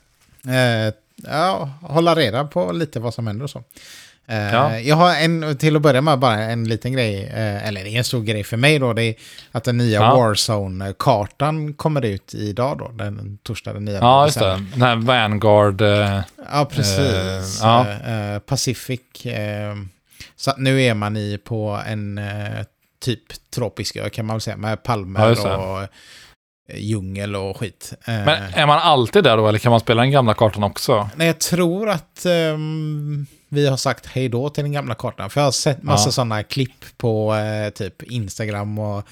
Eh, ja, hålla reda på lite vad som händer och så. Eh, Ja. Jag har en, till att börja med bara en liten grej, eh, eller det är en stor grej för mig då, det är att den nya Ja. Warzone-kartan kommer ut idag då, den torsdag den 9 Ja, just det. Den här Vanguard. Eh, Ja, precis. Eh, ja. Eh, eh, Pacific. eh, så nu är man i på en eh, typ tropisk ö kan man väl säga, med Ja, palmer det. och eh, djungel och skit. Eh, men är man alltid där då, eller kan man spela den gamla kartan också? Nej, jag tror att ehm, vi har sagt hej då till den gamla kartan. För jag har sett massa Ja. sådana klipp på eh, typ Instagram och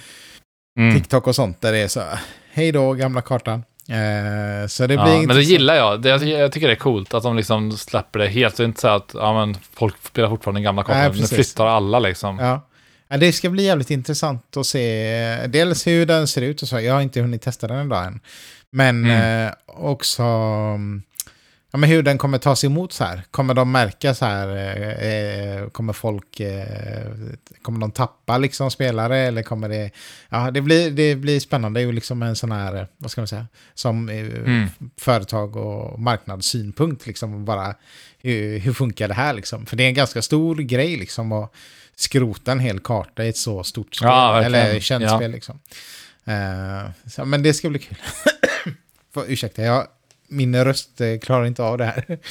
Mm. TikTok och sånt där det är så hej då gamla kartan. Eh, så det blir Ja, men det gillar jag. Det, jag. Jag tycker det är coolt att de liksom släpper det helt. Det är inte så att ja, men folk spelar fortfarande den gamla Nej, kartan. Nu precis. flyttar alla liksom. Ja. Ja, det ska bli jävligt intressant att se eh, dels hur den ser ut och så. Jag har inte hunnit testa den idag än. Men Mm. eh, också mm, ja, men hur den kommer tas emot så här. Kommer de märka så här, eh, eh, kommer folk, eh, kommer de tappa liksom spelare eller kommer det, ja det blir, det blir spännande. Det är ju liksom en sån här, eh, vad ska man säga, som eh, Mm. företag och marknadssynpunkt liksom bara, hur, hur funkar det här liksom? För det är en ganska stor grej liksom att skrota en hel karta i ett så stort spel, Ja, eller känt Ja. spel liksom. Eh, så, men det ska bli kul. För, ursäkta, jag, min röst eh, klarar inte av det här.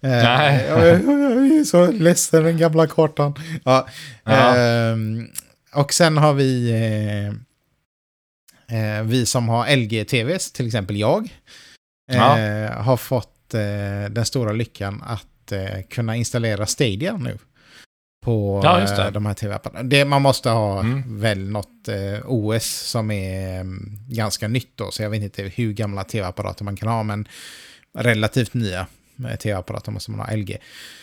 Eh, Nej. jag, är så ledsen, den gamla kartan. Ja, Ja. ehm, och sen har vi, eh, vi som har LG-TVs, till exempel jag, Ja. har fått den stora lyckan att kunna installera Stadia nu. På Ja, det. eh, de här tv-apparna. Man måste ha Mm. väl något eh, OS som är mm, ganska nytt då, så jag vet inte hur gamla tv-apparater man kan ha, men relativt nya eh, tv-apparater måste man ha LG.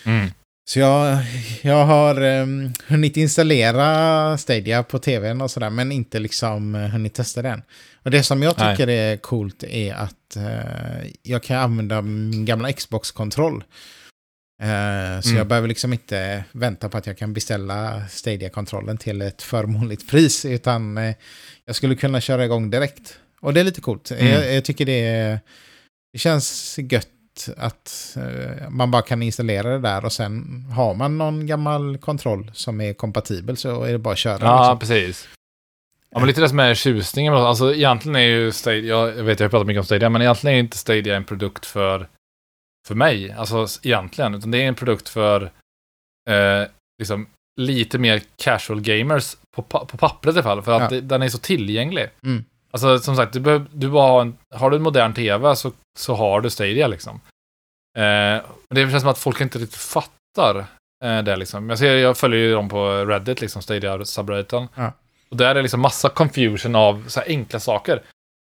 Mm. Så jag, jag har um, hunnit installera Stadia på tvn och sådär, men inte liksom uh, hunnit testa den. Och det som jag Nej. tycker är coolt är att eh, jag kan använda min gamla Xbox-kontroll. Eh, så Mm. jag behöver liksom inte vänta på att jag kan beställa Stadia-kontrollen till ett förmånligt pris, utan eh, jag skulle kunna köra igång direkt. Och det är lite coolt. Mm. Jag, jag tycker det, är- det känns gött att eh, man bara kan installera det där och sen har man någon gammal kontroll som är kompatibel så är det bara att köra. Ja, liksom. precis. Ja, men lite det som är tjusningen. Alltså egentligen är ju Stadia, jag vet jag har pratat mycket om Stadia, men egentligen är inte Stadia en produkt för, för mig. Alltså egentligen, utan det är en produkt för eh, liksom lite mer casual gamers på, pa- på pappret i alla fall, för att Ja. det, den är så tillgänglig. Mm. Alltså som sagt, du behöver, du bara har, en, har du en modern tv så, så har du Stadia liksom. Eh, men det känns som att folk inte riktigt fattar eh, det liksom. Jag, ser, jag följer ju dem på Reddit, liksom Stadia subredditen. Ja. Och där är liksom massa confusion av så här enkla saker.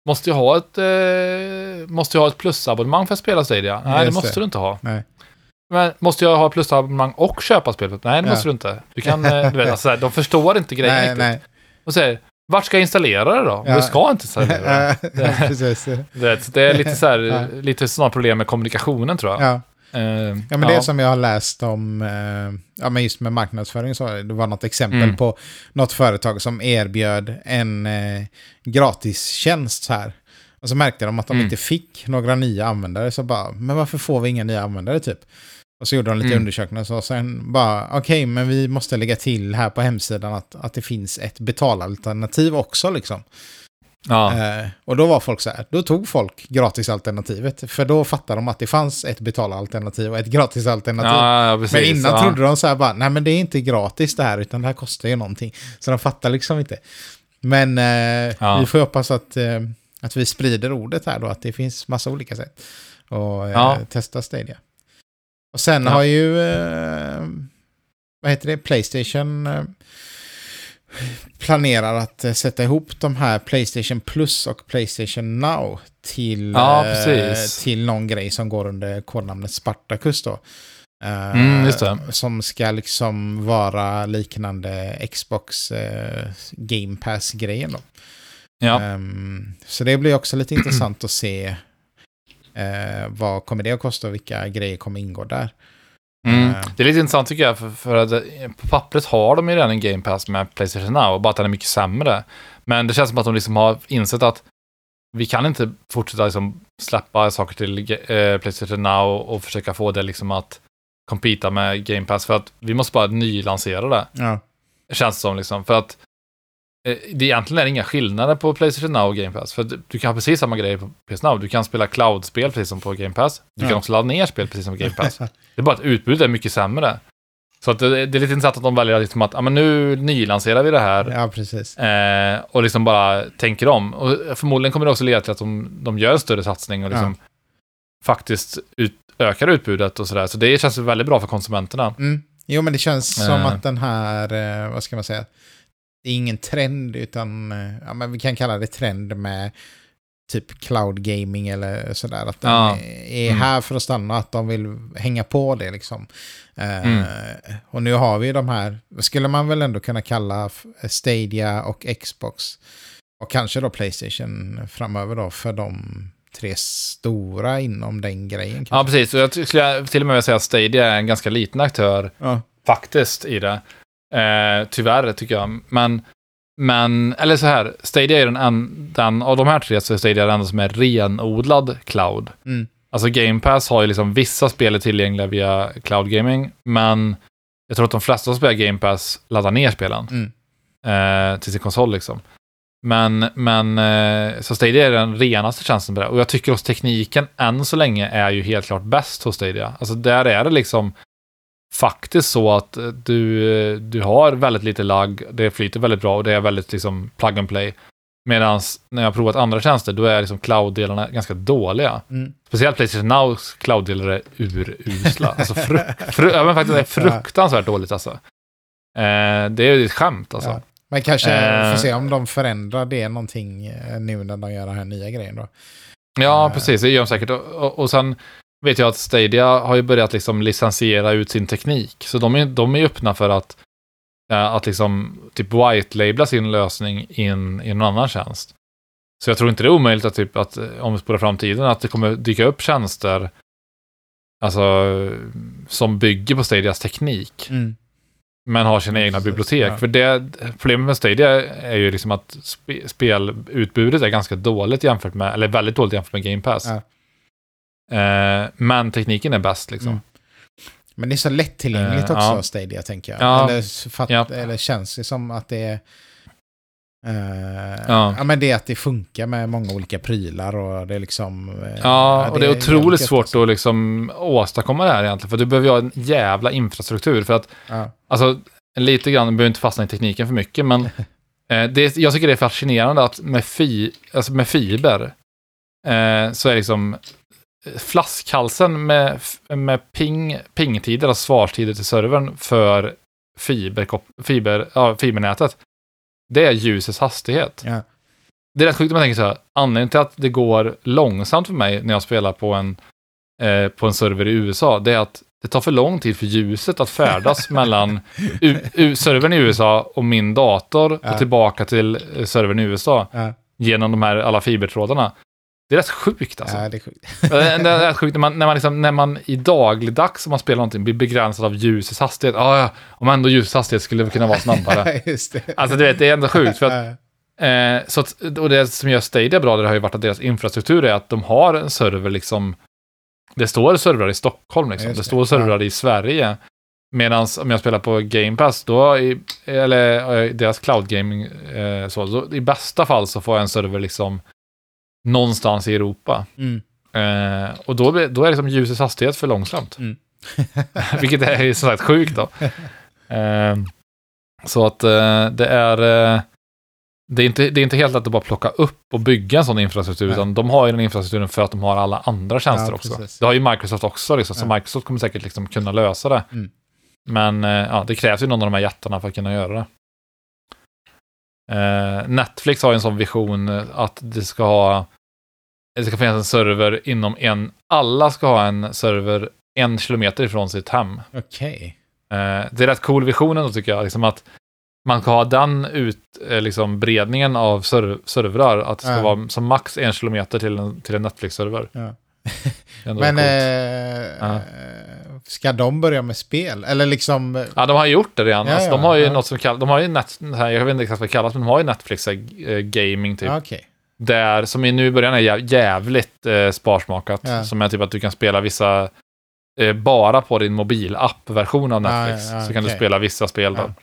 Måste jag ha ett, eh, måste jag ha ett plusabonnemang för att spela Stadia? Nej, det Just måste det. du inte ha. Nej. Men måste jag ha plusabonnemang och köpa spelet? Nej, det Ja. måste du inte. Du kan, eh, du vet, alltså, de förstår inte grejen Nej, riktigt. nej. Och säger, vart ska jag installera det då? Ja. Du ska inte installera det. Det är lite så här, lite sådana problem med kommunikationen tror jag. Ja. Eh, Ja, men det som jag har läst om, eh, ja men just med marknadsföring så, det var något exempel Mm. på något företag som erbjöd en eh, gratistjänst här. Och så märkte de att de Mm. inte fick några nya användare, så bara, men varför får vi inga nya användare typ? Och så gjorde de lite Mm. undersökningar och så sen bara, okej, men vi måste lägga till här på hemsidan att, att det finns ett betalalternativ också liksom. Ja. Eh, och då var folk så här, då tog folk gratisalternativet. För då fattade de att det fanns ett betalalternativ och ett gratisalternativ. Ja, ja, precis. men innan ja. trodde de så här bara, nej men det är inte gratis det här, utan det här kostar ju någonting. Så de fattar liksom inte. Men eh, vi får hoppas att, eh, att vi sprider ordet här då, att det finns massa olika sätt att eh, Ja. testa Stadia. Och sen har ju, eh, vad heter det, Playstation eh, planerar att eh, sätta ihop de här Playstation Plus och Playstation Now till, Ja, eh, till någon grej som går under kodnamnet Spartacus då. Eh, Mm. Som ska liksom vara liknande Xbox Game Pass-grejen då. Ja. Ehm, så det blir också lite intressant att se vad kommer det att kosta och vilka grejer kommer ingå där. Mm. Eh, Det är lite intressant tycker jag, för, för att eh, på pappret har de ju redan en Game Pass med Playstation Now, bara att den är mycket sämre. Men det känns som att de liksom har insett att vi kan inte fortsätta liksom släppa saker till eh, Playstation Now och försöka få det liksom att competa med Game Pass, för att vi måste bara nylansera det. ja. Känns det som liksom. För att det egentligen är inga skillnader på Playstation Now och Game Pass. För du kan ha precis samma grejer på PS Now. Du kan spela cloud-spel precis som på Game Pass. Du Ja. kan också ladda ner spel precis som på Game Pass. Det är bara att utbudet är mycket sämre. Så att det, det är lite intressant att de väljer liksom att ja, men nu nylanserar vi det här. ja, precis. Eh, och liksom bara tänker om. Och förmodligen kommer det också leda till att de, de gör en större satsning och liksom faktiskt ut, ökar utbudet och sådär. Så det känns väldigt bra för konsumenterna. Mm. Jo, men det känns som Eh. att den här, eh, vad ska man säga, det är ingen trend utan, eh, ja men vi kan kalla det trend med typ cloud gaming eller sådär. Att den Ja. är Mm. här för att stanna, att de vill hänga på det liksom. Eh, Mm. Och nu har vi de här, skulle man väl ändå kunna kalla Stadia och Xbox. Och kanske då Playstation framöver då för de tre stora inom den grejen. Ja, kanske. precis. Och jag skulle till och med säga att Stadia är en ganska liten aktör Ja. faktiskt i det. Eh, tyvärr tycker jag. Men, men, eller så här, Stadia är den, en, den av de här tre så är Stadia den enda som är renodlad cloud. Mm. Alltså Game Pass har ju liksom vissa spel är tillgängliga via cloud gaming, men jag tror att de flesta som spelar Game Pass laddar ner spelen Mm. eh, till sin konsol liksom. Men, men eh, så Stadia är den renaste tjänsten på det. Och jag tycker också tekniken än så länge är ju helt klart bäst hos Stadia. Alltså där är det liksom faktiskt så att eh, du, eh, du har väldigt lite lagg, det flyter väldigt bra och det är väldigt liksom plug and play. Medan när jag har provat andra tjänster, då är liksom cloud-delarna ganska dåliga. Mm. Speciellt Playstation Nows cloud-delar är urusla. Alltså fru, fru, men faktiskt det är fruktansvärt dåligt alltså. Eh, det är ju ett skämt alltså. Ja. Men kanske Eh. får se om de förändrar det någonting eh, nu när de gör den här nya grejen då. Ja, precis. Det gör de säkert. Och, och, och sen vet jag att Stadia har ju börjat liksom licensiera ut sin teknik. Så de är, de är öppna för att, eh, att liksom typ white-labla sin lösning in i någon annan tjänst. Så jag tror inte det är omöjligt att, typ, att eh, om vi spolar framtiden, att det kommer dyka upp tjänster alltså, som bygger på Stadias teknik, men har sina egna bibliotek. ja. För det, problemet med Stadia är ju liksom att spe, spelutbudet är ganska dåligt jämfört med, eller väldigt dåligt jämfört med Game Pass. Ja. Eh, men tekniken är bäst liksom. Mm. Men det är så lättillgängligt Eh, också, ja. Stadia, tänker jag. Ja. Eller, fatt, Ja. eller känns det som att det är... eh, Ja. ja. men det är att det funkar med många olika prylar och det är liksom... eh, Ja, och det är otroligt svårt alltså. att liksom åstadkomma det här egentligen. För du behöver ju ha en jävla infrastruktur. För att, Ja. alltså, lite grann, behöver inte fastna i tekniken för mycket, men eh, det, jag tycker det är fascinerande att med, fi, alltså med fiber eh, så är liksom flaskhalsen med, med ping, pingtider, alltså svarstider till servern för fiber, fiber, ja, fibernätet, det är ljusets hastighet. Ja. Det är rätt sjukt om man tänker så här, anledningen till att det går långsamt för mig när jag spelar på en, eh, på en server i USA, det är att det tar för lång tid för ljuset att färdas mellan u, u, servern i USA och min dator Ja. och tillbaka till eh, servern i USA Ja. genom de här alla fibertrådarna. Det är rätt sjukt alltså. ja, det är sjukt. det är rätt sjukt när man, när man, liksom, när man i dagligdags, om man spelar någonting, blir begränsad av ljusets hastighet. Ah, ja, om ändå ljusets hastighet skulle kunna vara snabbare. Just det. Alltså du vet, det är ändå sjukt. För att Ja. Eh, så att, och det som gör Stadia bra, det har ju varit att deras infrastruktur är att de har en server liksom, det står servrar i Stockholm liksom, det det, står servrar i Sverige, Medan om jag spelar på Game Pass, då, i, eller eh, deras cloud gaming, eh, så, så, i bästa fall så får jag en server liksom någonstans i Europa. Mm. Eh, och då, då är liksom ljusets hastighet för långsamt. Mm. Vilket är som sagt sjukt då. Eh, så att eh, det är... Eh, det är, inte, det är inte helt lätt att bara plocka upp och bygga en sån infrastruktur, Nej. utan de har ju den infrastrukturen för att de har alla andra tjänster Ja, också. Det har ju Microsoft också, liksom, så Ja. Microsoft kommer säkert liksom kunna lösa det. Mm. Men eh, ja, det krävs ju någon av de här jättarna för att kunna göra det. Eh, Netflix har ju en sån vision eh, att det ska ha det ska finnas en server inom en, alla ska ha en server en kilometer ifrån sitt hem. Okej. Eh, det är rätt cool visionen då tycker jag, liksom att man kan ha den ut, eh, liksom bredningen av serv servrar, att det ska Ja. vara som max en kilometer till en, till en Netflix-server. Ja. Men eh, eh, ska de börja med spel? Eller liksom... Ja, de har gjort det redan. Ja, alltså, de har ju ja. något som kallas, de har ju net, jag vet inte exakt vad det kallas, men de har ju Netflix eh, gaming typ. Okej. Där, som i nu i början är jäv- jävligt eh, sparsmakat. Ja. Som är typ att du kan spela vissa, eh, bara på din mobilapp-version av Netflix. så kan du spela vissa spel då.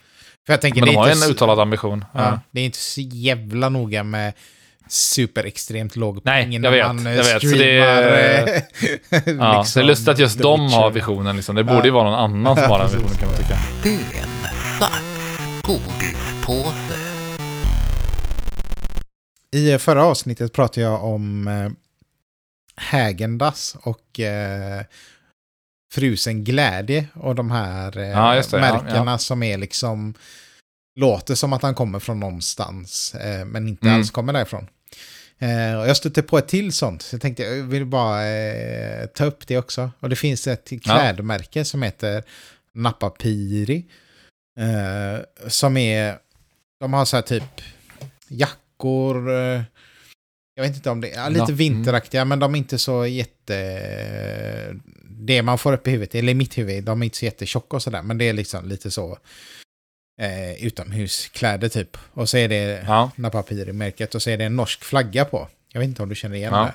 För jag tänker, Men de har ju en uttalad ambition. Det är inte så jävla noga med superextremt låg Nej, peng när vet, man eh, jag vet. Så streamar. det- eh, Ja, liksom det är lustigt att just de har visionen. Liksom. Det borde Ja. ju vara någon annan som har den visionen kan man tycka. Bönsnack. Godis-påse. I förra avsnittet pratade jag om eh, Hägendas och eh, Frusen Glädje och de här eh, Ja, det, ja, märkena som är liksom låter som att han kommer från någonstans eh, men inte Mm. alls kommer därifrån. Eh, och jag stötte på ett till sånt, så jag tänkte jag vill bara eh, ta upp det också. Och det finns ett klädmärke som heter Napapiri. Eh, som är, de har så här typ jackor, eh, jag vet inte om det är, ja, lite Ja, mm. vinteraktiga men de är inte så jätte, det man får upp i huvudet, eller i mitt huvud, de är inte så jättetjocka och sådär, men det är liksom lite så eh, utomhuskläder typ. Och så är det Ja. Napapiri-märket och så är det en norsk flagga på. Jag vet inte om du känner igen Ja.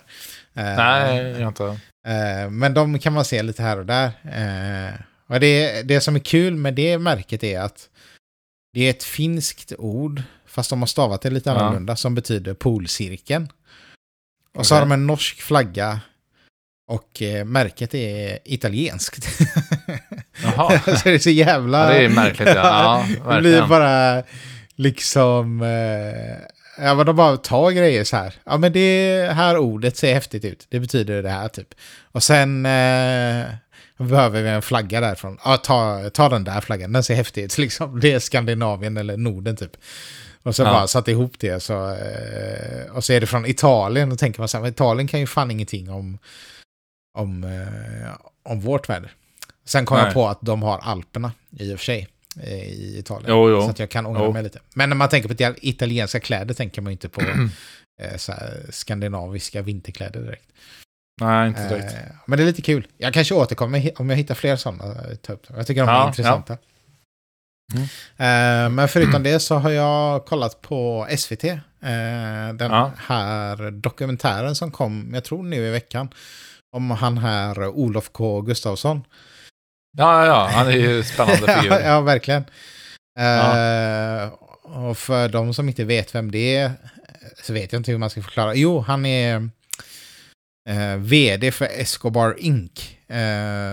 det. Eh, Nej, jag inte. Eh, men de kan man se lite här och där. Eh, och det, det som är kul med det märket är att det är ett finskt ord, fast de har stavat det lite Ja. annorlunda, som betyder polcirkeln. Och så har de en norsk flagga och eh, märket är italienskt. Jaha. så det är så jävla... Ja, det är märkligt, ja. Ja, det blir bara liksom... Eh, ja, men de bara tar grejer så här. Ja, men det här ordet ser häftigt ut. Det betyder det här typ. Och sen eh, behöver vi en flagga därifrån. Ja, ta, ta den där flaggan. Den ser häftig ut. Liksom. Det är Skandinavien eller Norden typ. Och så Ja. bara satt ihop det. Så, eh, och så är det från Italien. Och tänker man så här, Italien kan ju fan ingenting om, om, eh, om vårt väder. Sen kom jag Nej. på att de har Alperna i och för sig eh, i Italien. Jo, jo. Så att jag kan ångra Jo. mig lite. Men när man tänker på ital- italienska kläder tänker man ju inte på eh, skandinaviska vinterkläder direkt. Nej, inte direkt. Eh, men det är lite kul. Jag kanske återkommer om jag hittar fler sådana. eh, dem. Jag tycker de är Ja, intressanta. Mm. Eh, men förutom det så har jag kollat på SVT. eh, den Ja. här dokumentären som kom, jag tror nu i veckan. Om han här Olof K. Gustafsson. Ja, ja, han är ju spännande figur. ja, ja, verkligen. Ja. Eh, och för de som inte vet vem det är så vet jag inte hur man ska förklara. Jo, han är eh, vd för Escobar Inc. Eh,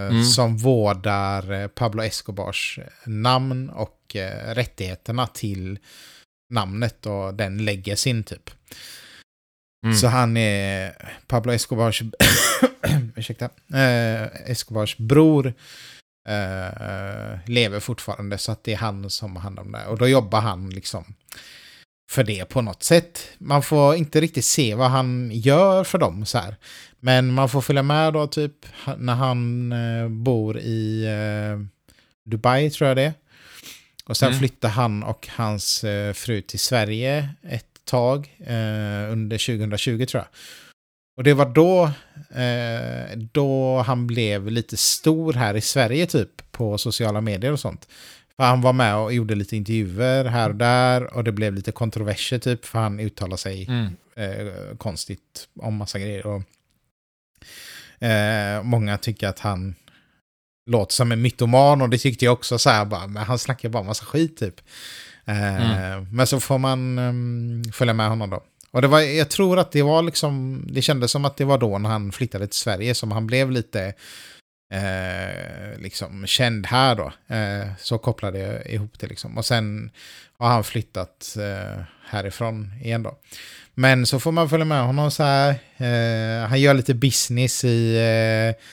Mm. Som vårdar Pablo Escobars namn och rättigheterna till namnet och den legacyn typ. Mm. Så han är Pablo Escobars, ursäkta, eh, Escobars bror eh, lever fortfarande så att det är han som har hand om det. Och då jobbar han liksom för det på något sätt. Man får inte riktigt se vad han gör för dem så här. Men man får följa med då typ när han eh, bor i eh, Dubai tror jag det. Och sen Mm. flyttar han och hans eh, fru till Sverige ett tag eh, under 2020 tror jag. Och det var då, eh, då han blev lite stor här i Sverige typ på sociala medier och sånt. För han var med och gjorde lite intervjuer här och där och det blev lite kontroverser typ för han uttalade sig Mm. eh, konstigt om massa grejer. Och, eh, många tycker att han låter som en mytoman och det tyckte jag också så här bara, men han snackar bara massa skit typ. Eh, Men så får man um, följa med honom då. Och det var, jag tror att det var liksom, det kändes som att det var då när han flyttade till Sverige som han blev lite eh, liksom känd här då. Eh, så kopplade jag ihop det liksom. Och sen har han flyttat eh, härifrån igen då. Men så får man följa med honom så här. Eh, han gör lite business i eh,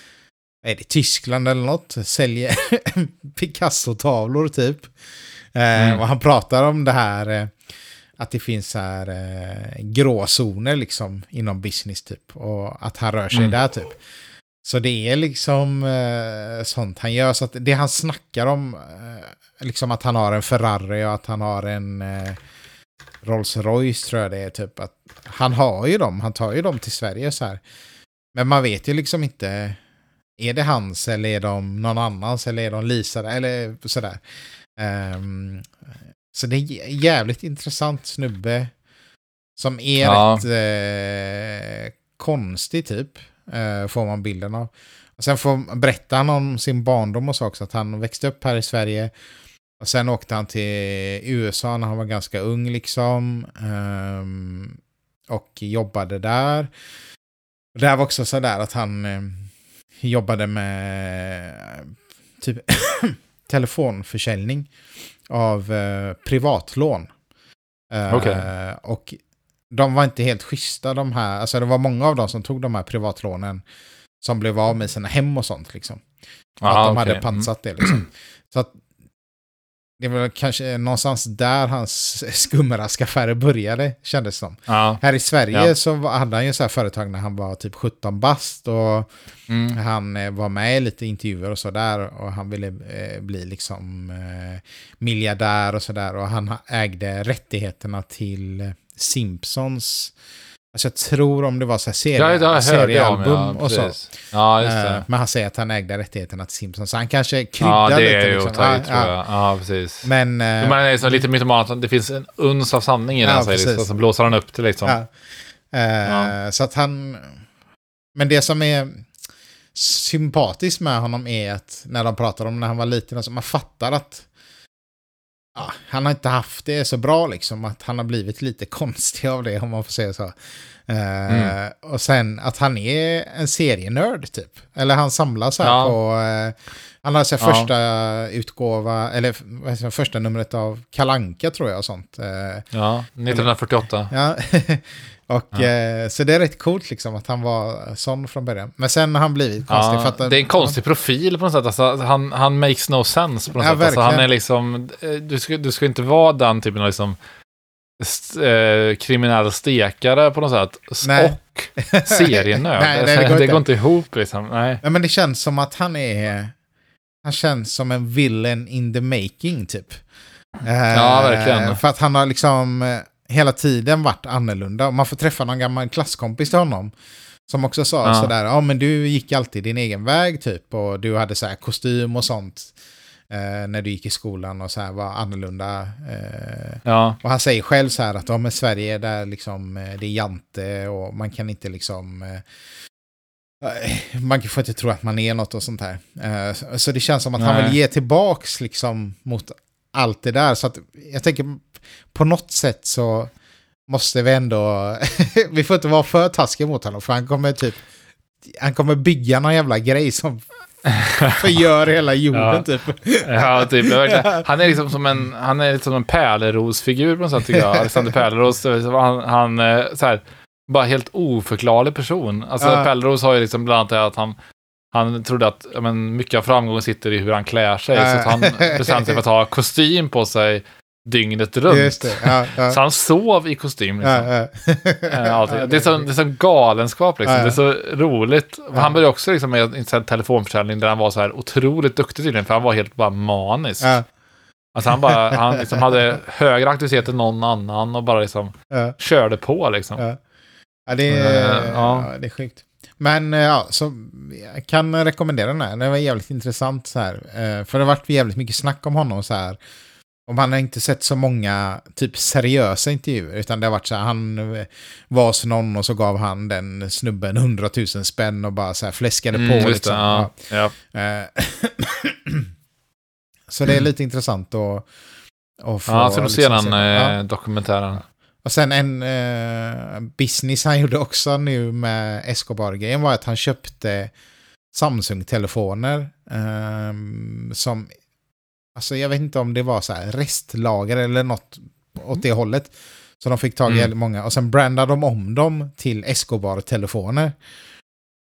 är det Tyskland eller något. Säljer Picasso-tavlor typ. Eh, Mm. Och han pratar om det här att det finns så här eh, gråzoner liksom inom business typ. Och att han rör sig Mm. där typ. Så det är liksom eh, sånt han gör. Så att det han snackar om, eh, liksom att han har en Ferrari och att han har en eh, Rolls Royce tror jag det är typ. Att han har ju dem, han tar ju dem till Sverige så här. Men man vet ju liksom inte, är det hans eller är de någon annans eller är de leasade eller sådär. Ehm, så det är jä- jävligt intressant snubbe. Som är Ja. rätt eh, konstig typ. Eh, får man bilden av. Och sen får, berättar han om sin barndom och så också. Att han växte upp här i Sverige. Och sen åkte han till USA när han var ganska ung liksom. ehm, och jobbade där. Det här var också sådär att han eh, jobbade med typ telefonförsäljning av eh, privatlån. Eh, Okej. Och de var inte helt schyssta de här, alltså det var många av dem som tog de här privatlånen som blev av med sina hem och sånt liksom. Aha, att de okej. hade pansat det liksom. Så att det var kanske någonstans där hans skumraskaffärer började, kändes som. Mm. Ja. Här i Sverige Ja. så hade han ju så här företag när han var typ 17 bast och Mm. han eh, var med i lite intervjuer och sådär och han ville eh, bli liksom eh, miljardär och sådär och han ha- ägde rättigheterna till Simpsons. Alltså jag tror om det var så här serie, Ja, seriealbum Ja, och så. Ja, Eh, det. Men han säger att han ägde rättigheterna till Simpsons. Så han kanske kryddar Ja, det lite. är ju liksom. Ja, tror ja. jag. Ja, precis. Men... eh, Men man är så lite mytoman det finns en uns av sanning i det Ja, säger. Liksom. Så blåser han upp det liksom. Eh, Ja. Så att han... Men det som är sympatiskt med honom är att när de pratar om när han var liten, alltså man fattar att ja, han har inte haft det så bra liksom, att han har blivit lite konstig av det om man får säga så. Eh, Mm. Och sen att han är en serienörd typ. Eller han samlar så här Ja. på... eh, han har så här Ja. första utgåva, eller första numret av Kalanka tror jag och sånt. Eh, Ja, 1948. Ja, och Ja. eh, så det är rätt coolt liksom att han var sån från början. Men sen har han blivit konstig. Ja, att, det är en konstig profil på något sätt. Alltså, han, han makes no sense på något Ja, sätt. Alltså, han är liksom, eh, du, ska, du ska inte vara den typen av liksom, st- eh, kriminell stekare på något sätt. Nej. Och serienörd. Nej, nej, det, går det inte. går inte ihop liksom. Nej. Ja, men det känns som att han är... Han känns som en villain in the making typ. Eh, Ja, verkligen. För att han har liksom eh, hela tiden varit annorlunda. Man får träffa någon gammal klasskompis till honom. Som också sa Ja. sådär, ja men du gick alltid din egen väg typ. Och du hade så här kostym och sånt. Eh, när du gick i skolan och så här var annorlunda. Eh, Ja, Och han säger själv så här att ja, men Sverige där liksom, eh, det är jante och man kan inte liksom... eh, Man får inte tro att man är något och sånt här. Eh, så- det känns som att han Nej. vill ge tillbaks liksom mot allt det där. Så att jag tänker på något sätt så måste vi ändå... vi får inte vara för taskiga mot honom för han kommer typ... Han kommer bygga någon jävla grej som förgör hela jorden Ja. typ. ja typ. Han är liksom som en, han är liksom en pärlerosfigur på något sätt tycker jag. Alexander Pärleros. Han, han eh, så här, bara helt oförklarlig person. Alltså Ja. Pärleros har ju liksom bland annat det att han han trodde att ja, men, mycket av framgången sitter i hur han klär sig. Ja. Så han bestämde sig för att ha kostym på sig dygnet runt. Det. Ja, ja. Så han sov i kostym. Liksom. Ja. Eh. Det är sån, det är sån galenskap liksom. Det är så roligt. Han började också liksom med en telefonförsäljning där han var så här otroligt duktig tydligen, för han var helt bara manisk. Alltså han bara, han liksom hade högre aktivitet än någon annan och bara liksom körde på liksom. Ja. Det är, ja. det är sjukt. Men eh, ja, så jag kan rekommendera den här. Den var jävligt intressant så här. Eh, För det har varit jävligt mycket snack om honom så här. Och man har inte sett så många typ seriösa intervjuer, utan det har varit så här, han var hos någon och så gav han den snubben 100 000 spänn och bara så här fläskade på. Mm, liksom. ja. Ja. Eh, så det är lite intressant att, att få... Ja, jag ska nog se liksom den eh, dokumentären. Och sen en eh, business han gjorde också nu med Escobar-grejen var att han köpte Samsung-telefoner ehm, som, alltså jag vet inte om det var så här restlager eller något åt det hållet. Så de fick tag i Mm. många och sen brandade de om dem till Escobar-telefoner.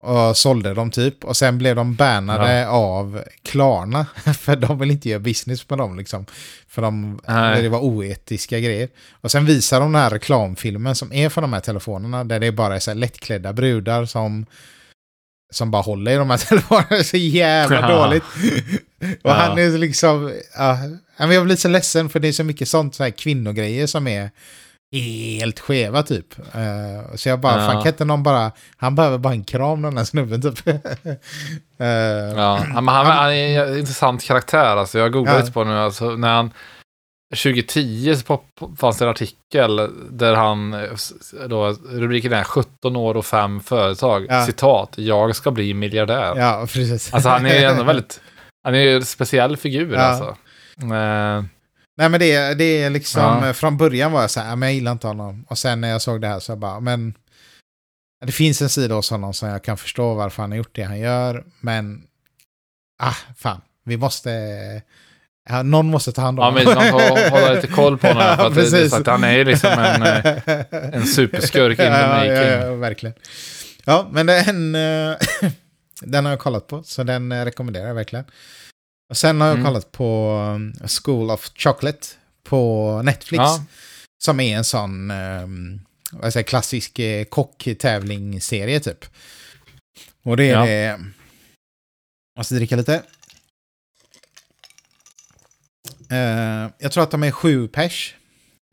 Och sålde dem typ. Och sen blev de bannade av Klarna. För de vill inte göra business med dem liksom. För de, det var oetiska grejer. Och sen visar de den här reklamfilmen som är för de här telefonerna. Där det bara är så här lättklädda brudar som, som bara håller i de här telefonerna. Är så jävla Ja. dåligt. Och Ja. han är liksom... Ja, jag blir så ledsen för det är så mycket sånt, så här kvinnogrejer som är helt skeva typ. Eh, så jag bara, Ja. fan kan inte någon bara... Han behöver bara en kram den här snubben typ. Eh, Ja, han, han, han är en intressant karaktär. Alltså, jag googlade Ja. lite på nu. Alltså, när han, 2010 så fanns det en artikel där han, då, rubriken är 17 år och 5 företag. Ja. Citat, jag ska bli miljardär. Ja, precis. Alltså han är ju ändå väldigt, han är ju en speciell figur alltså. Eh, Nej men det, det är liksom, Ja. från början var jag så här, "Ja, men jag gillar inte honom. Och sen när jag såg det här så jag bara, men det finns en sida hos honom som jag kan förstå varför han har gjort det han gör. Men, ah, fan, vi måste, ja, någon måste ta hand om ja, men man får hålla lite koll på honom. För att det, det att han är ju liksom en, eh, en superskurk in the ja, ja, ja, verkligen. Ja, men den, eh, den har jag kollat på, så den rekommenderar jag verkligen. Och sen har jag Mm. kollat på um, School of Chocolate på Netflix. Ja. Som är en sån um, vad säger, klassisk eh, kocktävlingsserie typ. Och det är Ja. det... Måste dricka lite. Eh, jag tror att de är sju pers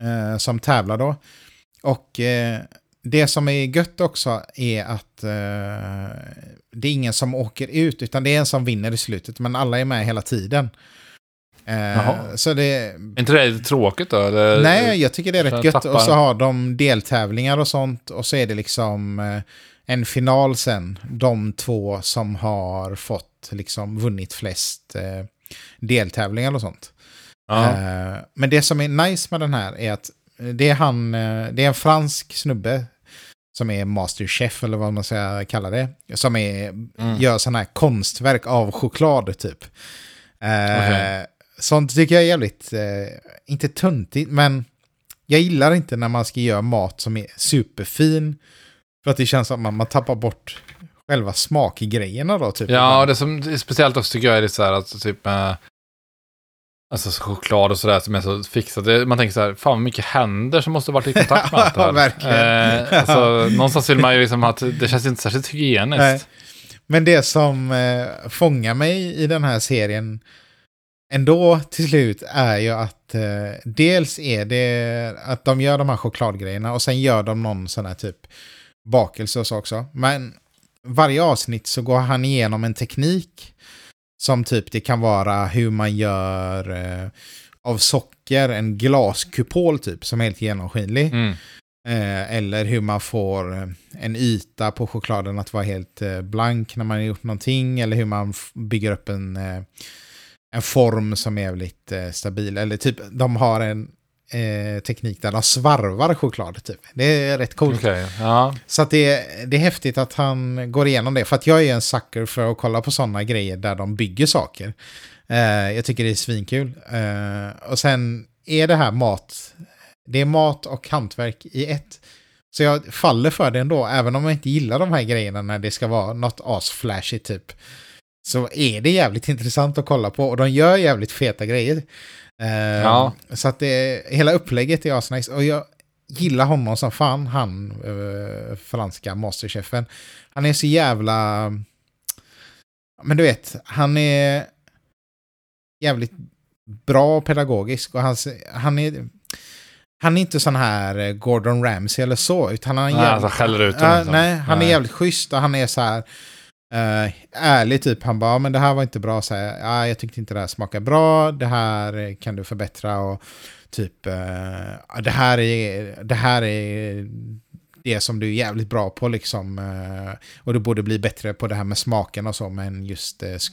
eh, som tävlar då. Och eh, det som är gött också är att eh, det är ingen som åker ut, utan det är en som vinner i slutet, men alla är med hela tiden. Eh, så det, Är inte det tråkigt då? Eller? Nej, jag tycker det är rätt gött. tappar- Och så har de deltävlingar och sånt. Och så är det liksom eh, en final sen. De två som har fått liksom vunnit flest eh, deltävlingar och sånt. Eh, men det som är nice med den här är att det är han, eh, det är en fransk snubbe som är masterchef eller vad man ska kalla det. Som är, Mm. gör sådana här konstverk av choklad typ. Eh, Okej. Sånt tycker jag är jävligt, eh, inte töntigt, men jag gillar inte när man ska göra mat som är superfin. För att det känns som att man, man tappar bort själva smakgrejerna då. Typ, Ja, och det som det är speciellt också tycker jag är det så här att typ med alltså så choklad och sådär som är så fixat. Man tänker så här, fan vad mycket händer som måste ha varit i kontakt med allt det Ja, här. verkligen. Eh, alltså, någonstans vill man ju liksom att det känns inte särskilt hygieniskt. Nej. Men det som eh, fångar mig i den här serien ändå till slut är ju att eh, dels är det att de gör de här chokladgrejerna och sen gör de någon sån här typ bakelse och så också. Men varje avsnitt så går han igenom en teknik som typ det kan vara hur man gör eh, av socker en glaskupol typ som är helt genomskinlig. Mm. Eh, eller hur man får eh, en yta på chokladen att vara helt eh, blank när man har gjort någonting. Eller hur man bygger upp en, eh, en form som är väldigt eh, stabil. Eller typ, de har en eh, teknik där de svarvar choklad. Typ. Det är rätt coolt. Okej, ja. Så det, det är häftigt att han går igenom det. För att jag är en sucker för att kolla på sådana grejer där de bygger saker. Eh, jag tycker det är svinkul. Eh, och sen är det här mat. Det är mat och hantverk i ett. Så jag faller för det ändå, även om jag inte gillar de här grejerna när det ska vara något asflashigt typ. Så är det jävligt intressant att kolla på och de gör jävligt feta grejer. Eh, Ja. Så att det, hela upplägget är asnice. Och jag gillar honom som fan, han eh, franska masterchefen. Han är så jävla... Men du vet, han är jävligt bra och pedagogisk och han, han är... Han är inte sån här eh, Gordon Ramsay eller så, utan han är Nej, jävligt... alltså skäller ut liksom. nej, han är Nej. jävligt schysst och han är så här... Uh, ärlig typ, han bara, "Ja, men det här var inte bra, så här, ja, jag tyckte inte det här smakar bra, det här kan du förbättra. Och typ, ja, det här är, det här är det som du är jävligt bra på liksom, eh, och du borde bli bättre på det här med smaken och så, men just sk-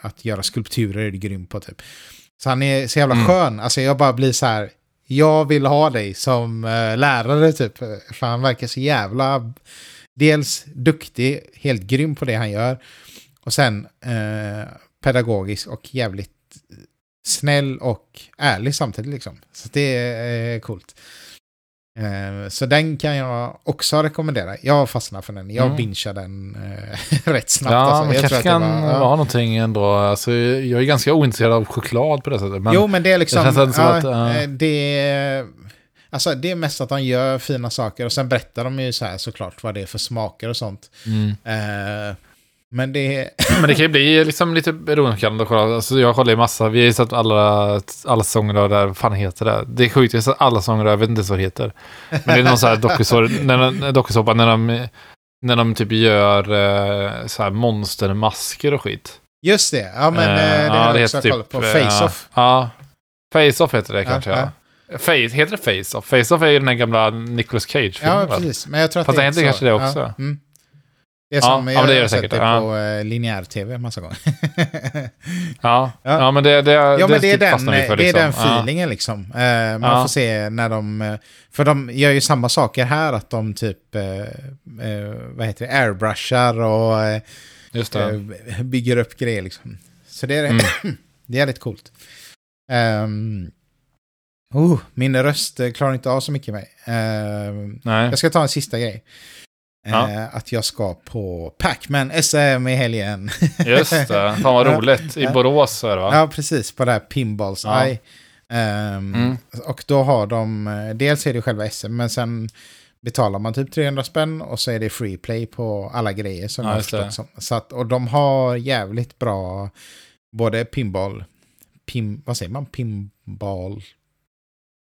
att göra skulpturer är du grym på typ. Så han är så jävla Mm. skön, alltså jag bara blir så här, jag vill ha dig som lärare typ, för han verkar så jävla dels duktig, helt grym på det han gör. Och sen eh, pedagogisk och jävligt snäll och ärlig samtidigt liksom. Så det är eh, coolt. Eh, så den kan jag också rekommendera. Jag fastnar för den. Jag Mm. bingear den eh, rätt snabbt. Ja, alltså. men Jag kanske tror att det kan var- ja. vara någonting ändå. Alltså, jag är ganska ointresserad av choklad på det sättet. Men jo, men det är liksom... det ja, att, eh, det, är, alltså, det är mest att de gör fina saker och sen berättar de ju så här såklart vad det är för smaker och sånt. Mm. Eh, men det. Men det kan ju bli liksom lite beroendeframkallande att kolla. Alltså jag kollar ju massa, vi har ju sett alla, alla det här, vad fan heter det? Det är sjukt, jag har sett alla säsonger av, jag vet inte ens vad det heter. Men det är någon sån här dokusåpa, när, dokusåpa när de, när de typ gör eh, så här monstermasker och skit. Just det, ja men Eh, eh, det ja, har det jag också heter kollat på. typ, Face-Off. Ja, ja. Face-Off heter det Ja, kanske, ja. Ja. Face, heter det Face-Off? Face-Off är ju den här gamla Nicolas Cage-filmen. Ja, precis. Men jag tror att Fast det är så. kanske det också. Ja, mm. Det är Ja, som ja, jag men det det har sett det ja. på uh, linjär-tv massa gånger. Ja, Ja. ja. men det, det, ja, men det är typ den, för, det är den liksom. Ja. feelingen liksom. Eh, man Ja. får se när de... eh, För de gör ju samma saker här, att de typ... eh, eh, vad heter det? Airbrushar och eh, eh, bygger upp grejer liksom. Så det är, Mm. det är lite coolt. Um, oh, min röst eh, klarar inte av så mycket mig. Ehm, Nej. Jag ska ta en sista grej. Ja. Eh, att jag ska på Pacman SM i helgen. Just det. Fan vad Ja. roligt. I Ja. Borås är det va? ja, precis. På det här Pinballs Ja. Eye. Ehm, Mm. Och då har de, dels är det själva SM, men sen betalar man typ 300 spänn och så är det free play på alla grejer som Ja, jag som. Så att, och de har jävligt bra, både pinball, pin, vad säger man, pinball,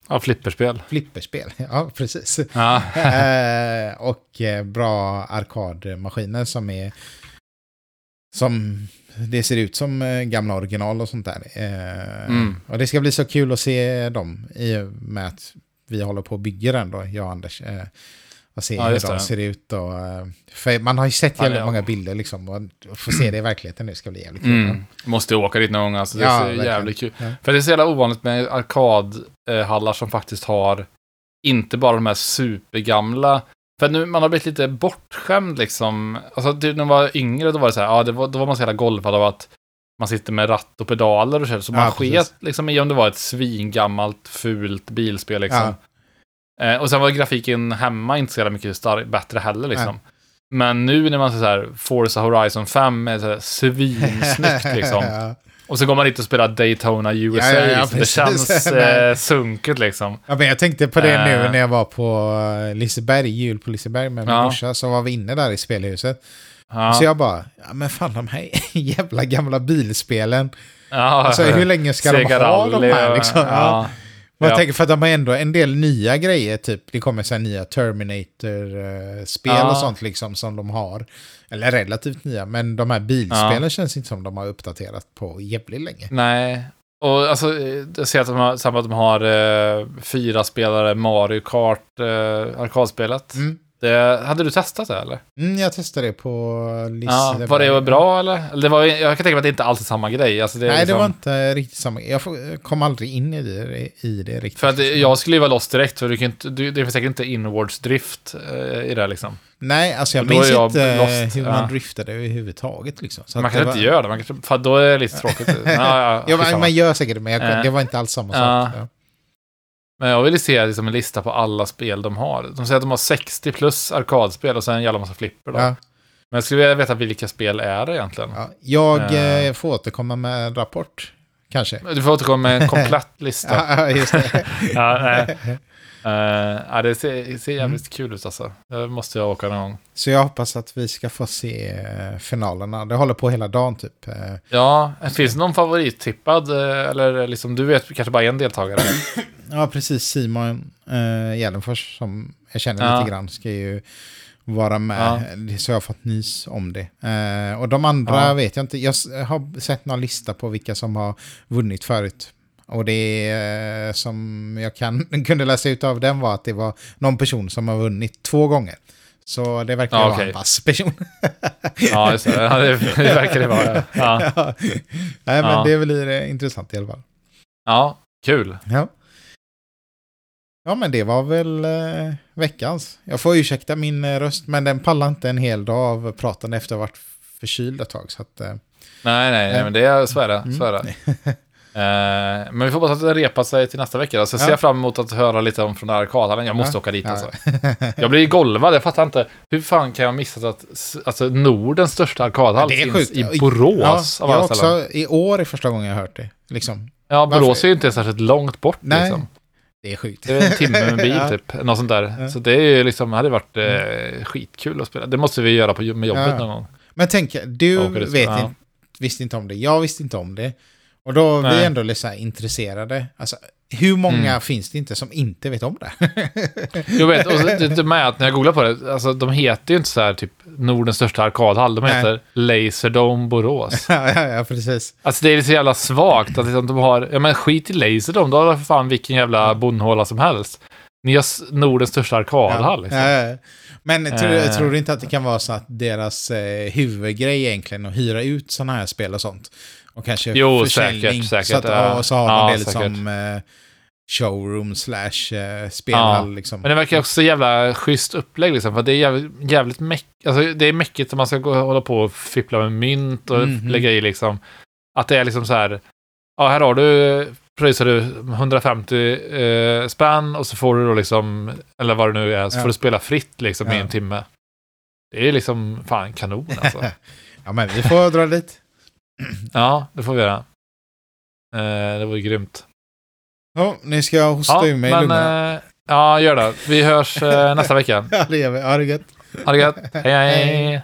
Ja, flipperspel. flipperspel. Ja, precis. Ja. eh, och eh, bra arkadmaskiner som är som det ser ut som eh, gamla original och sånt där. Mm. Och det ska bli så kul att se dem i och med att vi håller på att bygga den då, jag och Anders. Och se Ja, hur de det. ser ut. Och, för man har ju sett Ja, jävligt ja. många bilder liksom. Och få se det i verkligheten nu ska bli jävligt kul. Mm. Måste åka dit någon gång alltså. Det Ja, är verkligen. jävligt kul. Ja. För det är så jävla ovanligt med arkadhallar som faktiskt har inte bara de här supergamla. För nu, man har blivit lite bortskämd liksom. Alltså typ när man var yngre då var det så här, ja det var, då var man så jävla golvad av att man sitter med ratt och pedaler och så. Så man Ja, sket liksom i om det var ett svingammalt fult bilspel liksom. Eh, och sen var grafiken hemma inte så jävla mycket star- bättre heller liksom. Men nu när man ser så här, Forza Horizon 5 är så här svinsnyggt liksom. Och så går man dit och spelar Daytona USA. Ja, ja, ja, liksom. det känns eh, sunket liksom. Ja, men jag tänkte på det nu Eh. när jag var på eh, Liseberg, jul på Liseberg med min Ja. morsa, så var vi inne där i spelhuset. Så jag bara, ja men fan de här jävla gamla bilspelen. ja. Alltså hur länge ska de ha de här liksom? Jag Ja. tänker för att de har ändå en del nya grejer, typ det kommer så nya Terminator-spel Ja. och sånt liksom som de har. Eller relativt nya, men de här bilspelen Ja. känns inte som de har uppdaterat på jävligt länge. Nej. Och alltså, jag ser att de har, samma att de har eh, fyra spelare Mario Kart eh, arkadspelet. Mm. Det, hade du testat det eller? Mm, jag testade det på Ja, Liseberg. var det bra eller? Eller Det var, jag kan tänka mig att det inte alls är samma grej. Alltså, det Nej, det liksom- var inte riktigt samma. Jag får- kom aldrig in i det, i det riktigt. För att det- jag skulle ju vara lost direkt, för du kan inte, du, det finns säkert inte inwards drift eh, i det liksom. Nej, alltså jag minns jag inte lost, hur ja. man driftade överhuvudtaget. Liksom. Så man kanske det inte var- gör det, man kanske, för då är det lite tråkigt. ja, ja, Ja, man, gör säkert det, men jag, Eh. det var inte alls samma Ja. sak. Men jag vill se liksom, en lista på alla spel de har. De säger att de har 60 plus arkadspel och sen en jävla massa flipper. Då. Ja. Men jag skulle vilja veta vilka spel är det egentligen. Ja. Jag Eh. eh, får återkomma med en rapport, kanske. Du får återkomma med en komplett lista. Ja, just det. ja, nej. Eh, ja, det ser, ser jävligt Mm. kul ut alltså. Det måste jag åka någon gång. Så jag hoppas att vi ska få se eh, finalerna. Det håller på hela dagen typ. Eh, Ja, finns det någon favorittippad? Eller liksom, du vet kanske bara en deltagare? Ja, precis. Simon eh, Gällenfors, som jag känner Ja. lite grann, ska ju vara med. Så jag har fått nys om det. Eh, och de andra Ja. vet jag inte. Jag har sett någon lista på vilka som har vunnit förut. Och det eh, som jag kan, kunde läsa ut av den var att det var någon person som har vunnit två gånger. Så det verkar Ja, vara okej. en vass person. Ja, just det. Ja, det, verkar det vara. Ja, Ja. Nej, men det blir intressant i alla fall. ja kul. Ja. Ja, men det var väl eh, veckans. Jag får ursäkta min eh, röst, men den pallar inte en hel dag av pratande efter att ha varit förkyld ett tag. Så att, eh, Nej, nej, nej, men det är är det. Mm. Eh, men vi får hoppas att det repar sig till nästa vecka. Så Ja. ser jag fram emot att höra lite om från den här arkadhallen. Jag måste Ja. åka dit Ja. alltså. Jag blir golvad, jag fattar inte. Hur fan kan jag missa att alltså, Nordens största arkadhall finns sjukt. i Borås? ja, jag också. I år är första gången jag har hört det. Liksom. Ja, Borås varför- är ju inte särskilt långt bort. Nej. Liksom. Det är sjukt. Det är en timme med bil typ. Något sånt där. Mm. Så det är ju liksom, hade varit eh, skitkul att spela. Det måste vi göra på, med jobbet någon gång. Men tänk, du vet inte, visste inte om det. Jag visste inte om det. Och då är vi Nej. ändå lite så här intresserade. Alltså, hur många Mm. finns det inte som inte vet om det? Jag vet, och det, det med att när jag googlar på det, alltså de heter ju inte så här typ Nordens största arkadhall, de Nej. heter Laserdome Borås. ja, ja, ja, precis. Alltså det är så jävla svagt att liksom de har, ja men skit i Laserdome, då har för fan vilken jävla bondhåla som helst. Ni har Nordens största arkadhall liksom. Ja, ja. Men tror, Eh. tror du inte att det kan vara så att deras eh, huvudgrej egentligen är att hyra ut sådana här spel och sånt? Och kanske Jo, försäljning. säkert, säkert, Så att, ja. och så har Ja, man det lite säkert. som eh, showroom slash eh, spelhall. Liksom. Men det verkar också jävla schysst upplägg liksom, för det är jävligt, jävligt mäck, alltså det är mäckigt om man ska gå hålla på och fippla med mynt och Mhm. lägga i liksom. Att det är liksom så här, ja här har du, pröjsar du 150 eh, spänn och så får du då liksom, eller vad det nu är, så Ja. får du spela fritt liksom i Ja. en timme. Det är liksom fan kanon alltså. ja, men vi får dra dit. ja, det får vi göra. Eh, det var ju grymt. Ja, nu ska hosta Ja, ur mig i men, eh, ja, gör det. Vi hörs eh, nästa vecka. Ja, det gör vi. Ha det gött. Ha det gött. hej. hej. Hej.